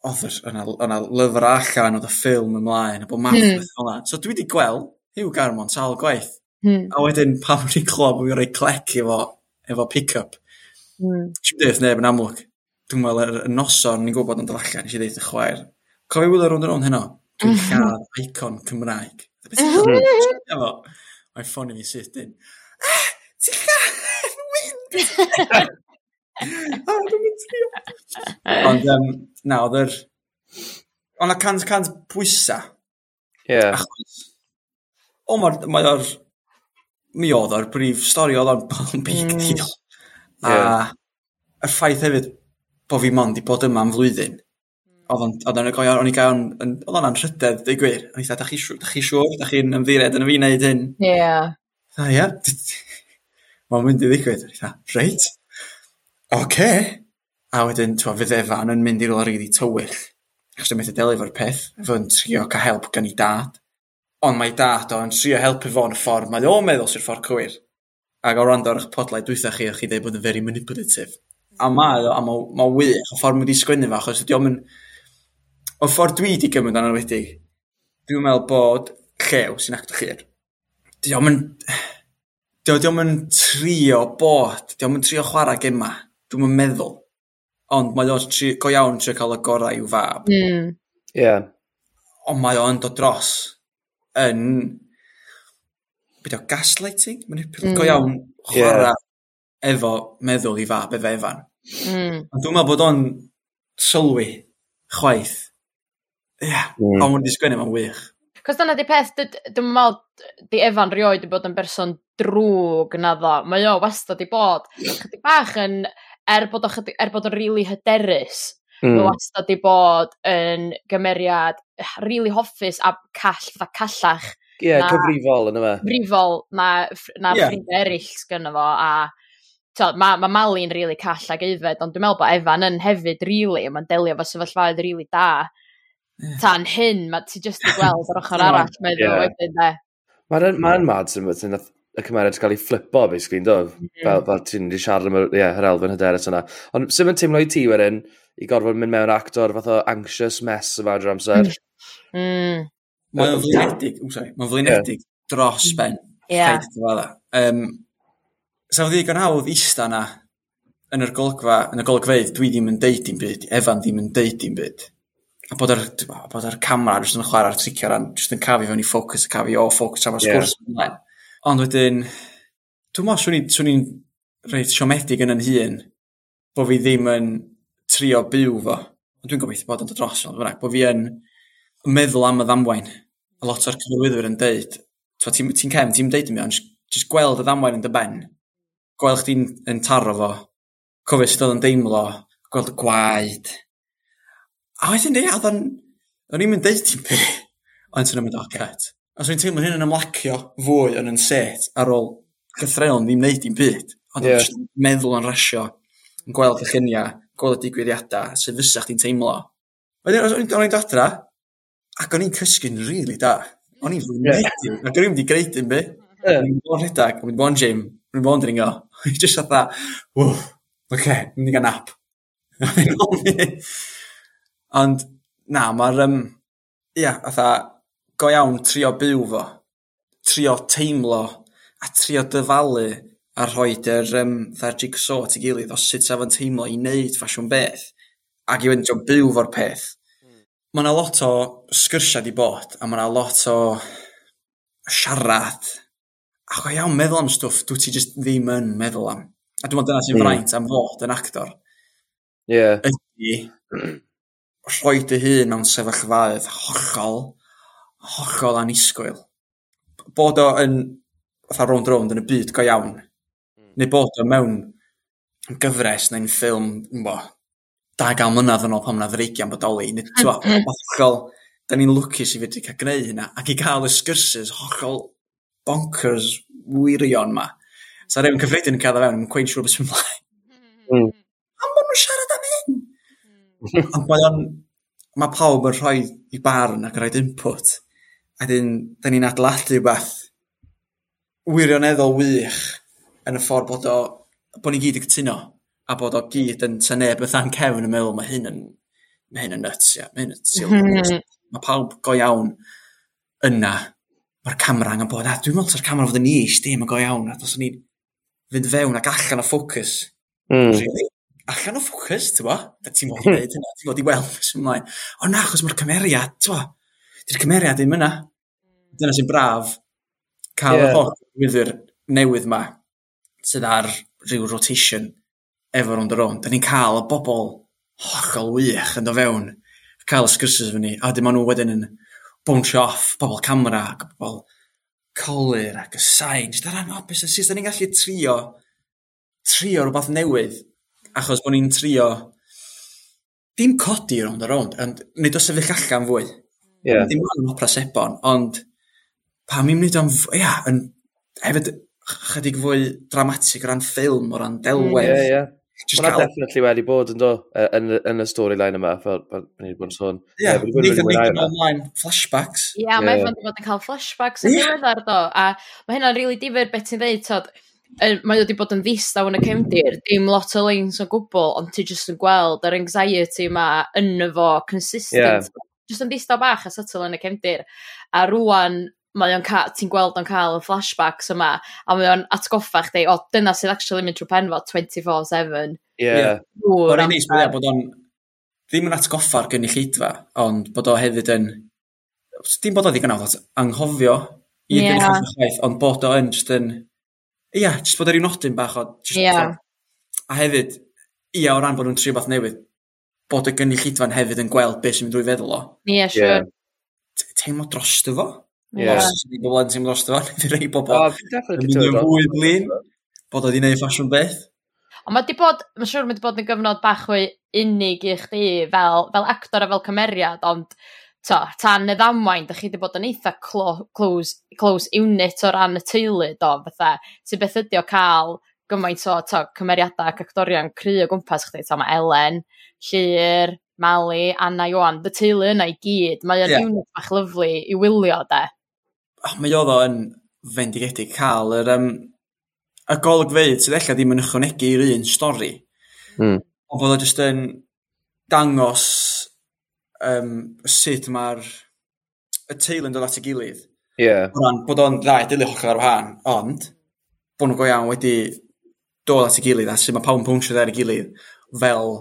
Oedd yna lyfr allan, oedd y ffilm ymlaen, a bod math mm. fel yna. So, dwi wedi gweld Hugh Garmon sal gwaith. Hmm. A wedyn, pam wedi bod fi'n rhoi clec efo, efo pick-up. Hmm. Si'n dweud neb yn amlwg. Dwi'n meddwl, yr y noson, ni'n gwybod yn dod allan, nes i ddeud y chwaer. Cofio wylio rwnd yn o'n heno, dwi'n (laughs) cael icon Cymraeg. Mae ffôn i mi sydyn. Ah, (gasps) ti'n cael wyn? A, dwi'n mynd (laughs) Ond, um, na, oedd yr... Ond y cant cant pwysa. Ie. Yeah. Achos, o, mae o'r... Mi oedd o'r brif stori oedd o'n big mm. deal. A, yr ffaith hefyd, bod fi mond i bod yma am flwyddyn oedd o'n, odd o'n goio, o'n i gael, oedd o'n anrhydedd, dweud gwir. O'n i dda, da chi, da chi siwr, da chi'n ymddiried yn y fi wneud hyn? Ie. Yeah. A ie, (laughs) mae'n mynd i ddigwydd. O'n i dda, reit, oce. Okay. A wedyn, ti'n fydd Efan yn mynd i rola rili tywyll. Achos dwi'n methu delio efo'r peth, fo'n trio cael help gan i dad. Ond mae dad o'n trio helpu fo'n ffordd, mae o'n meddwl sy'r ffordd cywir. Ac o rando ar eich podlau dwythau chi, o'ch chi dweud bod yn very manipulative. A mae o, a mae ma wych, y ffordd mynd i sgwennu fo, achos ydy o'n mynd O ffordd dwi wedi gymryd yn enwedig, dwi'n meddwl bod llew sy'n actio chur, diom yn, dio, diom yn trio bod, diolch yn trio chwarae gema, dwi'n yn meddwl. Ond mae o'n tri, go iawn trio cael y gorau i'w fab. Mm. Yeah. Ond mae o'n dod dros yn... Byd o gaslighting? Mae'n mm. go hmm. iawn chwarae yeah. efo meddwl i fab efo Efan. Mm. Ond dwi'n meddwl bod o'n sylwi chwaith Ie, yeah. mm. ond wedi sgwennu ma'n wych. Cos dyna di peth, dwi'n meddwl, di Efan rioed i bod yn berson drwg na ddo. Mae o wastad i bod. Chydig bach yn, er bod, o, er bod o'n rili really hyderus, mm. mae wastad i bod yn gymeriad rili really hoffus a call, fatha callach. Ie, yeah, na, cyfrifol yna fe. Cyfrifol na, na yeah. ffrindiau eraill gyda fo a so, mae ma Mali'n rili really call ag eifed, ond dwi'n meddwl bod Efan yn hefyd rili, really, mae'n delio fo sefyllfaoedd rili really da tan hyn, mae ti jyst i gweld yr ochr (laughs) arall, meddwl yeah. wedyn, de. Mae'n ma mad sy'n mynd yn y cymeriad gael ei flipo, basically, ynddo? Mm. Mm-hmm. Fel, fel ti'n wedi siarad am yeah, yr elfen hyderus yna. Ond sy'n mynd teimlo i ti wedyn, i gorfod mynd mewn actor fath o anxious mess yma drwy'r amser? (laughs) Mm. Mae'n flinedig, mae'n flinedig dros mm. ben. Yeah. Um, Sa'n gan hawdd ista na yn yr golygfa, yn y golygfeidd, dwi ddim yn deud dim byd, Efan ddim yn deud dim byd a bod yr, bod yr camera jyst yn chwarae'r tricio ran, jyst yn cafu fewn i ffocws, a cafu o ffocws am y sgwrs yeah. ymlaen. Ond wedyn, dwi'n meddwl swn i'n swn i reit siomedig yn yn hun, bod fi ddim yn trio byw fo. Ond Dwi'n gobeithio bod yn dod dros, ond bod fi yn meddwl am y ddamwain. A lot o'r cyfrwyddwyr yn deud, ti'n ti cefn, ti'n deud i mi, ond jyst gweld y ddamwain yn dy ben, gweld chdi'n yn taro fo, cofio sydd oedd yn deimlo, gweld y gwaed, A wedyn di, oedd o'n, o'n i'n mynd deud ti'n pe, ond ti'n mynd, oce, gret. Os o'n i'n teimlo hyn yn ymlacio fwy yn yn set ar ôl gyffredol ddim wneud dim byd, ond yeah. meddwl yn rasio, yn gweld y lluniau, gweld y digwyddiadau, sydd fysa chdi'n teimlo. Wedyn, os o'n i'n dod adra, ac o'n i'n cysgu'n rili really da. O'n i'n fwy yeah. nedig, ac o'n i'n mynd i greu dim byd. O'n i'n bod yn rhedeg, o'n i'n bod yn gym, o'n i'n bod yn dringo. (laughs) (laughs) O'n i'n just atha, ww, oce, okay, mynd i gael nap. Ond na mae'r... Um, ia fatha go iawn trio byw fo. Trio teimlo a trio dyfalu a rhoi yr um, fatha'r jigsaw at ei gilydd o sut sef yn teimlo i wneud ffasiwn beth ac i wedyn t'o' byw 'fo'r peth. Mae yna lot o sgyrsiau 'di bod a mae yna lot o siarad a go iawn meddwl am stwff dwi ti jyst ddim yn meddwl am. A dwi'n meddwl dyna sy'n mm. fraint am fod yn actor. Ie. Ydy, rhoi dy hun mewn sefyllfaoedd hollol, hollol anisgwyl. Bod o yn, fatha rownd rownd yn y byd go iawn, mm. neu bod o mewn gyfres neu'n ffilm, bo, da gael mlynedd yn ôl pan yna ddreigiau'n bodoli, neu tywa, hollol, da ni'n lwcus i fedru cael gwneud hynna, ac i gael y sgyrsus hollol bonkers wirion ma. So rhywun cyffredin yn cael o fewn, yn cwein siŵr beth sy'n mlaen. Mm. Am bod nhw'n siarad Ond (laughs) mae o'n, mae pawb yn rhoi i barn ac yn rhoi input. A dyn, da ni'n adeiladu beth wirioneddol wych yn y ffordd bod o, bod ni gyd yn cytuno a bod o gyd yn tyneb ytha'n cefn yn meddwl mae hyn yn, mae hyn yn nuts, ia, mae hyn yn syl. Mhm. mae pawb go iawn yna. Mae'r camera angen bod, a dwi'n meddwl ta'r camera fod yn is, dim yn go iawn, a dos ni'n fynd fewn ac allan o ffocws. Mm. Really allan o ffocws, ti'n bo? Da ti'n fod i wneud hynna, ti'n fod i weld beth sy'n ymlaen. O na, achos mae'r cymeriad, ti'n bo? Di'r cymeriad ddim yna. Dyna sy'n braf cael yeah. y holl wyddwyr newydd ma sydd ar rhyw rotation efo rond ar rond. Da ni'n cael y bobl hollol wych yn do fewn. Cael y sgwrsys fyny. A dim nhw wedyn yn bwnsio off bobl camera ac bobl colir ac y sain. Jyst ar ran opus yn sydd, da ni'n gallu trio trio rhywbeth newydd Achos bod ni'n trio, dim codi rownd a rownd, ond nid o sefyll allan fwy. Yeah. Dim ond opra sebon, ond pam i'n mynd o'n, ia, yn, hefyd, chydig fwy dramatig o ran ffilm, o ran delwedd. Mm, yeah, yeah. Mae'n cael... definitely wedi bod yn do, yn, yn y storyline yma, fel pan ni wedi bod yn sôn. Ie, yeah, ni ddim yn ymlaen flashbacks. Ie, yeah, yeah. mae'n bod yn cael flashbacks yn yeah. ddiweddar do, a mae hynna'n rili really difyr beth ti'n dweud, mae wedi bod yn ddistaw yn y cefndir, dim lot o leins o gwbl, ond ti jyst yn gweld yr anxiety yma yn fo, consistent. Yeah. Jyst yn ddistaw bach a sytl yn y cefndir. A rwan, mae o'n cael, ti'n gweld o'n cael y flashbacks yma, a mae o'n atgoffa chdi, o, dyna sydd actually mynd trwy pen fo 24-7. Ie. O'r un eis bod bod o'n ddim yn atgoffa'r gynulleidfa, ond bod o hefyd yn... Dim bod o ddigon awd anghofio i yeah. gynulleidfa chwaith, ond bod o yn just yn ia, jyst bod yr un nodyn bach o... Jyst, ia. Tod, a hefyd, ia, o ran bod nhw'n trio beth newydd, bod y gynulleidfa'n hefyd yn gweld beth sy'n mynd drwy feddwl o. Ia, siwr. Sure. Teimlo dros fo. Ia. Os ydy bobl yn teimlo dros fo, nid rei bobl yn mynd yn fwy blin, bod o wedi gwneud ffasiwn beth. Ond mae di bod, mae'n siŵr mae di bod yn gyfnod bach fwy unig i chdi fel, fel actor a fel cymeriad, ond to, tan y ddamwain, da chi wedi bod yn eitha clo, close, close unit o ran y teulu, do, fatha, sy'n beth ydi o cael gymaint o to, cymeriadau ac actorion cry o gwmpas chdi, to, mae Ellen, Llyr, Mali, Anna Iwan, y teulu yna i gyd, mae o'n yeah. unit bach lyflu i wylio, de. Oh, mae oedd o'n fendigedig cael yr... Um, y golygfeidd sydd eich ddim yn ychwanegu i'r un stori. Mm. Ond bod o jyst yn dangos um, sut mae'r y teulu'n dod at ei gilydd. Ie. Yeah. Ran, bod o'n ddau dili hollol ar wahân, ond bod nhw'n go iawn wedi dod at ei gilydd a sut mae pawb yn pwnsio ar ei gilydd fel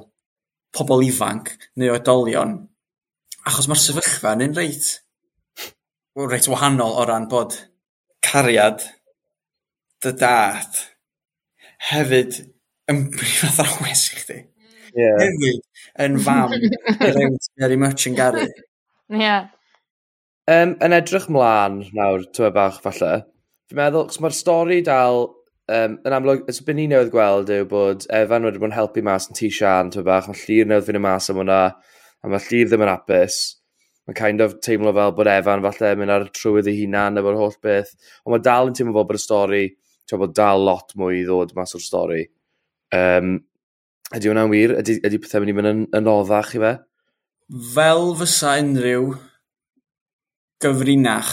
pobl ifanc neu oedolion. Achos mae'r sefyllfa yn un reit, reit wahanol o ran bod cariad dy dad hefyd yn (laughs) brif athrawes i chdi yeah. hefyd yn fam very much yn garu. Ie. Yeah. Um, yn edrych mlaen nawr, tywe bach falle, fi'n meddwl, cos mae'r stori dal, um, yn amlwg, ys byd ni newydd gweld yw bod Evan wedi bod yn helpu mas yn tŷ Sian, tywe bach, mae llir newydd fynd y mas am hwnna, a mae llir ddim yn apus mae'n kind of teimlo fel bod Evan falle mynd ar trywydd ei hunan efo'r holl beth. Ond mae dal yn teimlo fel bod y stori, ti'n bod dal lot mwy i ddod mas o'r stori. Um, Ydy hwnna'n wir? Ydy, ydy pethau mynd i fynd yn, yn oddach i fe? Fel fysa unrhyw gyfrinach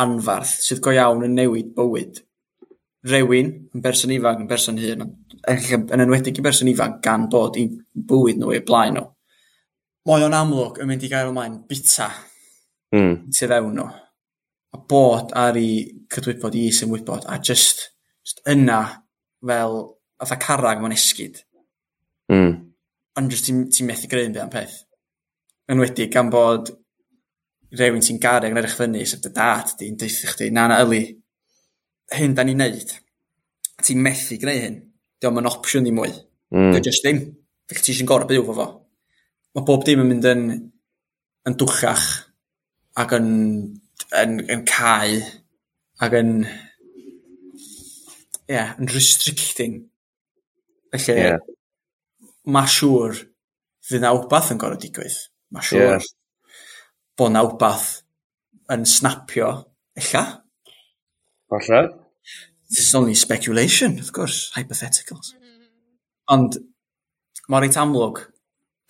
anfarth sydd go iawn yn newid bywyd. rewyn yn berson ifanc, yn berson hyn yn enwedig i berson ifanc gan bod i bywyd nhw, eu blaen nhw. Mae o'n amlwg yn mynd i gael ymlaen bita mm. sydd fewn nhw. A bod ar ei cydwybod i sy'n wybod a just, just yna fel fatha carag mewn esgyd. Mm. Ond jyst ti'n ti methu greu yn byd am peth. Yn wedi, gan bod rhywun ti'n gareg yn edrych fyny, sef dy dad di'n deithio chdi, na na yli, hyn da ni'n neud. Ti'n methu greu hyn. Diolch yn opsiwn i mwy. Mm. Diolch jyst ddim. Fe ti eisiau'n gorau byw fo fo. Mae bob dim yn mynd yn, yn dwchach ac yn, yn, yn cael ac yn yeah, yn restricting. Felly, yeah ma' siŵr fydd na wbath yn gorfod digwydd. Ma' siŵr yeah. bod na wbath yn snapio, illa. Falle. This is only speculation, of course, hypotheticals. Mm-hmm. Ond mae reit amlwg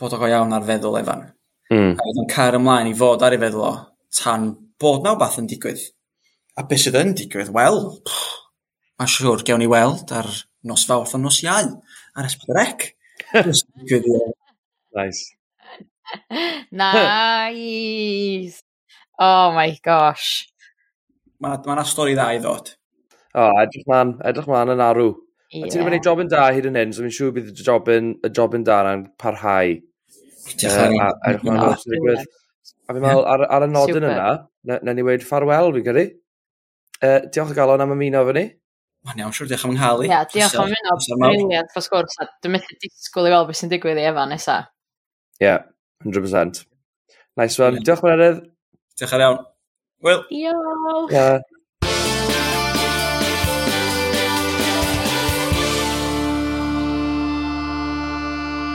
bod o iawn ar feddwl Efan. Mm. A oedd yn cair ymlaen i fod ar ei feddwl o tan bod na wbath yn digwydd. A beth sydd yn digwydd? Wel, pff, mae'n siŵr gewn ni weld ar nos fawrth a nos iau ar ysbryd Just good, yeah. Nice. nice. Oh my gosh. Mae ma yna ma stori dda i ddod. O, oh, edrych ma'n, edrych ma'n yn arw. Yeah. A ti'n gwneud job yn da hyd yn hyn, so fi'n siŵr bydd y job yn, y job yn da na'n parhau. Edrych ma'n rhaid yn digwydd. A fi'n meddwl, ar, ar y nodyn yna, na, na ni wedi ffarwel, fi'n credu. Uh, diolch o galon am ymuno fy ni. Mae'n iawn, siwr, diolch am ynghalu. Ia, diolch am yno, briliant fo sgwrs, a dwi'n methu disgwyl i weld beth sy'n digwydd i efan nesa. Ia, yeah, 100%. Nice one. Yeah. Diolch Merydd. Diolch ar iawn. Wel. Diolch. Yeah.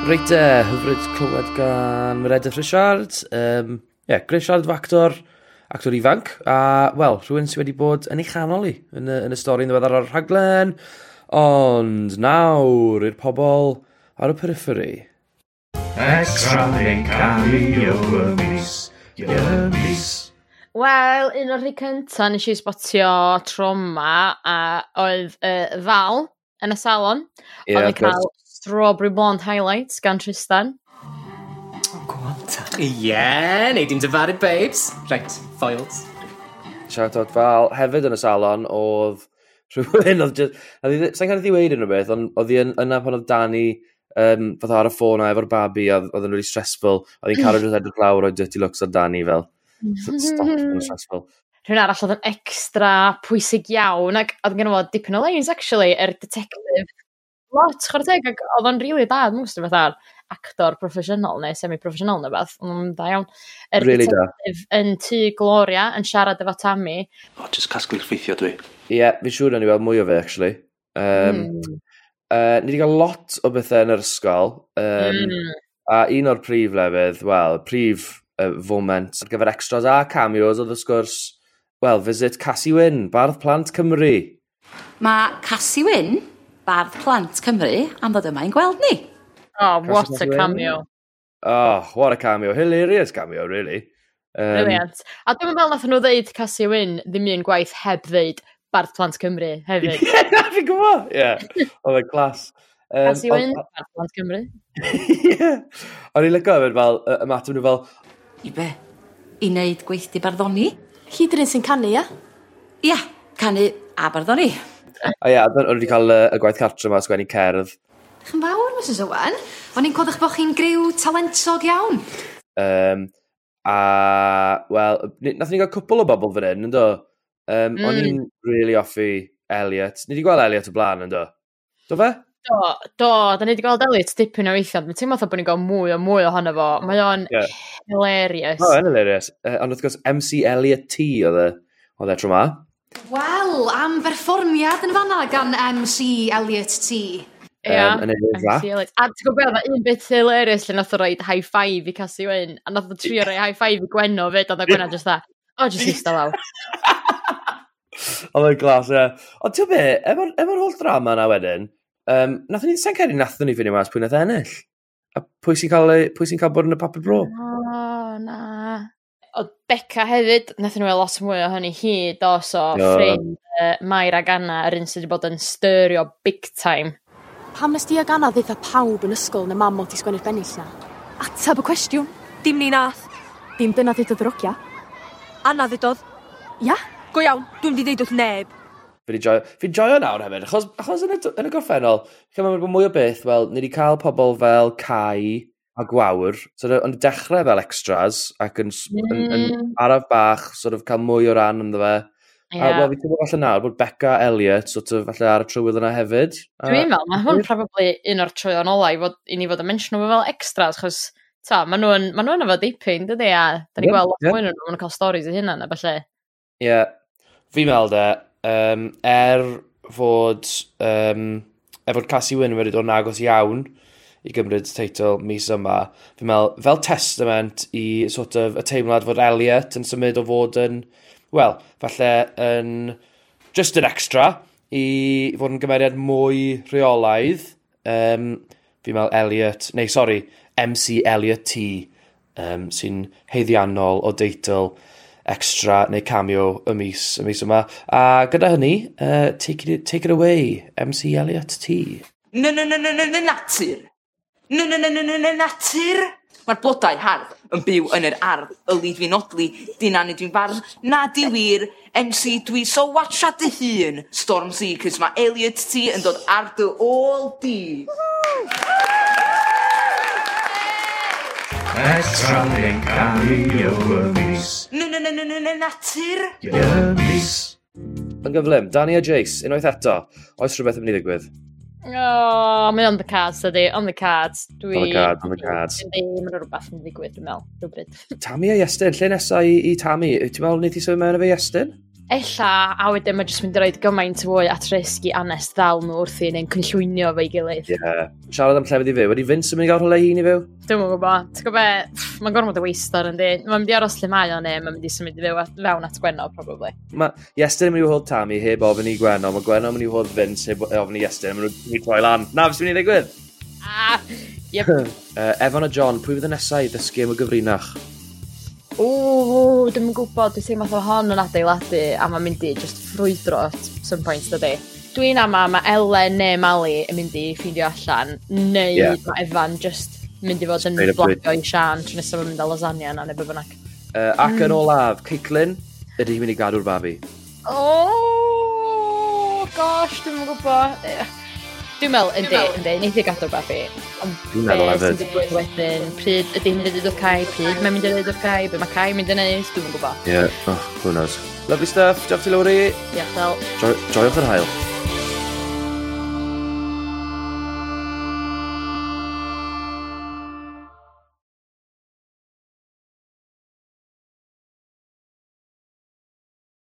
Reit e, hyfryd clywed gan Meredith Richard. Um, yeah, Richard Factor, actor ifanc, a, wel, rhywun sydd wedi bod yn ei chanol i yn y, yn y stori yn ddiweddar o'r rhaglen, ond nawr i'r pobl ar y periphery. Extra neu cario y mis, y mis. Wel, un o'r rhai cynta nes i spotio troma a oedd uh, Val yn y salon. Yeah, oedd yn cael Strawberry Blonde Highlights gan Tristan gyntaf. (laughs) Ie, yeah, neu dim dyfaru babes. Right, foils. Shout out fel, hefyd yn y salon, oedd rhywun oedd just... Sa'n cael ei ddiweud yn rhywbeth, ond oedd hi yna pan oedd Dani um, fath ar y ffôn a efo'r babi, a oedd yn really stressful, oedd hi'n cael rhywbeth edrych lawr o'i dirty looks ar Dani fel. (laughs) Stop, yn stressful. Rhywun arall oedd yn extra pwysig iawn, ac oedd gen i fod dipyn o lanes, actually, yr er detective. Lot, chwarae teg, ac oedd o'n rili really dad, mwyn gwybod beth ar actor proffesiynol neu semi-proffesiynol neu beth, ond mm, da iawn. Er really da. Yn tu Gloria, yn siarad efo Tammy. O, oh, jyst casglu'r ffeithio dwi. Ie, yeah, fi'n siŵr o'n i weld mwy o fe, actually. Um, mm. uh, ni wedi cael lot o bethau yn yr ysgol. Um, mm. A un o'r prif lefydd, wel, prif uh, foment ar gyfer extras a cameos oedd wrth gwrs, wel, visit Cassie Wyn, Bardd Plant Cymru. Mae Cassie Wyn, Bardd Plant Cymru, am ddod yma i'n gweld ni. Oh, what a cameo. Oh, what a cameo. Hilarious cameo, really. Um, Brilliant. A dwi'n meddwl nath nhw ddeud Cassie Wyn ddim un gwaith heb ddeud Barth Plant Cymru hefyd. Ie, yeah, fi'n gwybod. Ie, oedd e'n clas. Um, Cassie Wyn, Barth Plant Cymru. (laughs) Ie. O'n i'n lygo hefyd fel, y matw nhw fel... I be? I wneud gweithdi barddoni? Hyd yr sy'n canu, ia? Ia, canu a barddoni. A ia, o'n i wedi cael y gwaith cartre yma sgwennu cerdd Diolch yn fawr Mrs Owen. O'n i'n clywed bod chi'n griw talentog iawn. Um, a, wel, ni- nathon ni gael cwpl o bobl fan hyn, ynddo? Um, mm. O'n Mm. i'n really offi Elliot. Ni wedi gweld Elliot o blaen, ynddo? Do fe? Do, do, da ni wedi gweld Elliot dipyn o weithiau. Mae'n teimlo fatha bod ni'n gael mwy o mwy ohono fo. Mae o'n Ie. hilarious. O, oh, yn hilarious. Uh, ond wrth gwrs, MC Elliot T oedd e, oedd e tro ma. Wel, am berfformiad yn fanna gan MC Elliot T yn um, yn ei dda. A ti'n gwybod e beth, un bit hilarious lle nath o roed high five i Cassie Wyn, a nath o trio roi high five i Gwenno fyd, a dda e Gwenno just dda, o, just eista lawr. (laughs) Oedd yn glas, ie. Ond ti'n be, efo'r efo holl drama na wedyn, um, nath ni, sa'n ei nath ni fynd i mas pwy nath e ennill? A pwy sy'n cael, pwy sy'n cael bod yn y papur bro? O, na. Oedd Becca hefyd, nath nhw lot mwy o hynny hyd, os o ffrind uh, Mair ag Anna, yr un sydd wedi bod yn styrio big time Pam nes di ag Anna ddeitha pawb yn ysgol na mam oedd i sgwennu'r bennill na? Atab y cwestiwn. Dim ni nath. Dim dyna ddeud o ddrogia. Anna ddedodd. Ia? Go iawn, dwi'n di ddeud wrth neb. Fi joio, fi joio nawr hefyd, achos, achos yn, y, yn y gorffennol, chi'n meddwl bod mwy o beth, wel, ni wedi cael pobl fel Cai a Gwawr, so, ond dechrau fel extras, ac yn, mm. yn, yn mm. araf bach, sort of, cael mwy o ran ynddo fe. Yeah. A wel, fi'n teimlo falle nawr bod Becca Elliot sort of falle ar y trywydd yna hefyd. Dwi'n meddwl, mae hwn probably un o'r trwyddon ola i, fod, i ni fod yn mention nhw fel extras, chos ta, maen nhw'n ma nhw efo dipyn, dydy, a da ni'n yeah, gweld lot yeah. mwy nhw, maen nhw'n cael storys i hynna, na falle. Ie, yeah. fi'n meddwl de, um, er fod, um, er fod Cassie Wyn wedi dod yn agos iawn i gymryd teitl mis yma, fi'n meddwl, fel testament i sort of y teimlad fod Elliot yn symud o fod yn wel, falle yn just an extra i fod yn gymeriad mwy rheolaidd. Um, fi'n meddwl Elliot, neu sori, MC Elliot T, um, sy'n heiddiannol o deitl extra neu cameo y mis, y mis yma. A gyda hynny, uh, take, it, take it away, MC Elliot T. No, no, no, no, no, no, natur. No, no, no, no, no, na, natur. Mae'r blodau hardd yn byw yn yr ardd, y lyd fi'n odli, dyna ni dwi'n fardd, na di wir, MC dwi so watcha dy hun, Storm Z, cys mae Elliot T yn dod ar dy ôl di. Estra'n cael ei o'r mis. Natur? Y mis. Yn gyflym, Danny a Jace, unwaith eto, oes rhywbeth yn mynd i ddigwydd? Oh, mae on the cards, ydy. On the cards. Dwi... On the cards, on the cards. Mae'n rhywbeth yn ddigwydd, dwi'n meddwl. Rhywbryd. Tammy a Iestyn, lle nesaf i, i Tammy? Ti'n meddwl wneud i symud mewn efo Iestyn? Ella, a wedyn mae jyst mynd i roed gymaint fwy at risg i anest ddal nhw wrthi neu'n cynllwynio fe'i gilydd. Ie. Yeah. Siarad am llefydd i fyw, wedi Vince yn mynd i gael rhywle hun i fyw? Dwi'n mwyn gwybod. Ti'n gwybod, mae'n gormod o weistor yn di. Mae'n mynd i aros lle mae o neu, mae'n mynd i symud i fyw at, fewn at Gwenno, probably. Mae Iestyn yn mynd i hwyd Tammy heb ofyn i Gwenno, mae Gwenno yn mynd i hwyd Vince heb ofyn i Iestyn, mae'n mynd i troi lan. Na, fes mynd i ddigwydd? Ah, yep. (laughs) uh, Evan a John, pwy fydd y nesau i ddysgu am y gyfrinach? O, dwi'n gwybod, dwi'n teimlo fatha hon yn adeiladu a mae'n mynd i just ffrwydro at some point dydy. Dwi'n ama mae Ellen neu Mali yn mynd i ffeindio allan, neu yeah. mae Evan just mynd i fod yn blocio i Sian trwy nesaf yn mynd â lasagna yna neu be bynnag. Uh, ac yn mm. olaf, Caitlin, ydy hi'n mynd i gadw'r babi. Oh, gosh, dwi'n gwybod. Dwi'n meddwl, yndi, yndi, neith i gadw babi. i. Dwi'n meddwl hefyd. Dwi'n wedyn, pryd ydy hi'n mynd i ddod o'r cae, pryd mae'n mynd i ddod o'r cae, be mae cae mynd i wneud, dwi'n gwybod. Ie, yeah. oh, who knows. Lovely stuff, diolch ti Lowry. Diolch fel. Joiwch yr hael.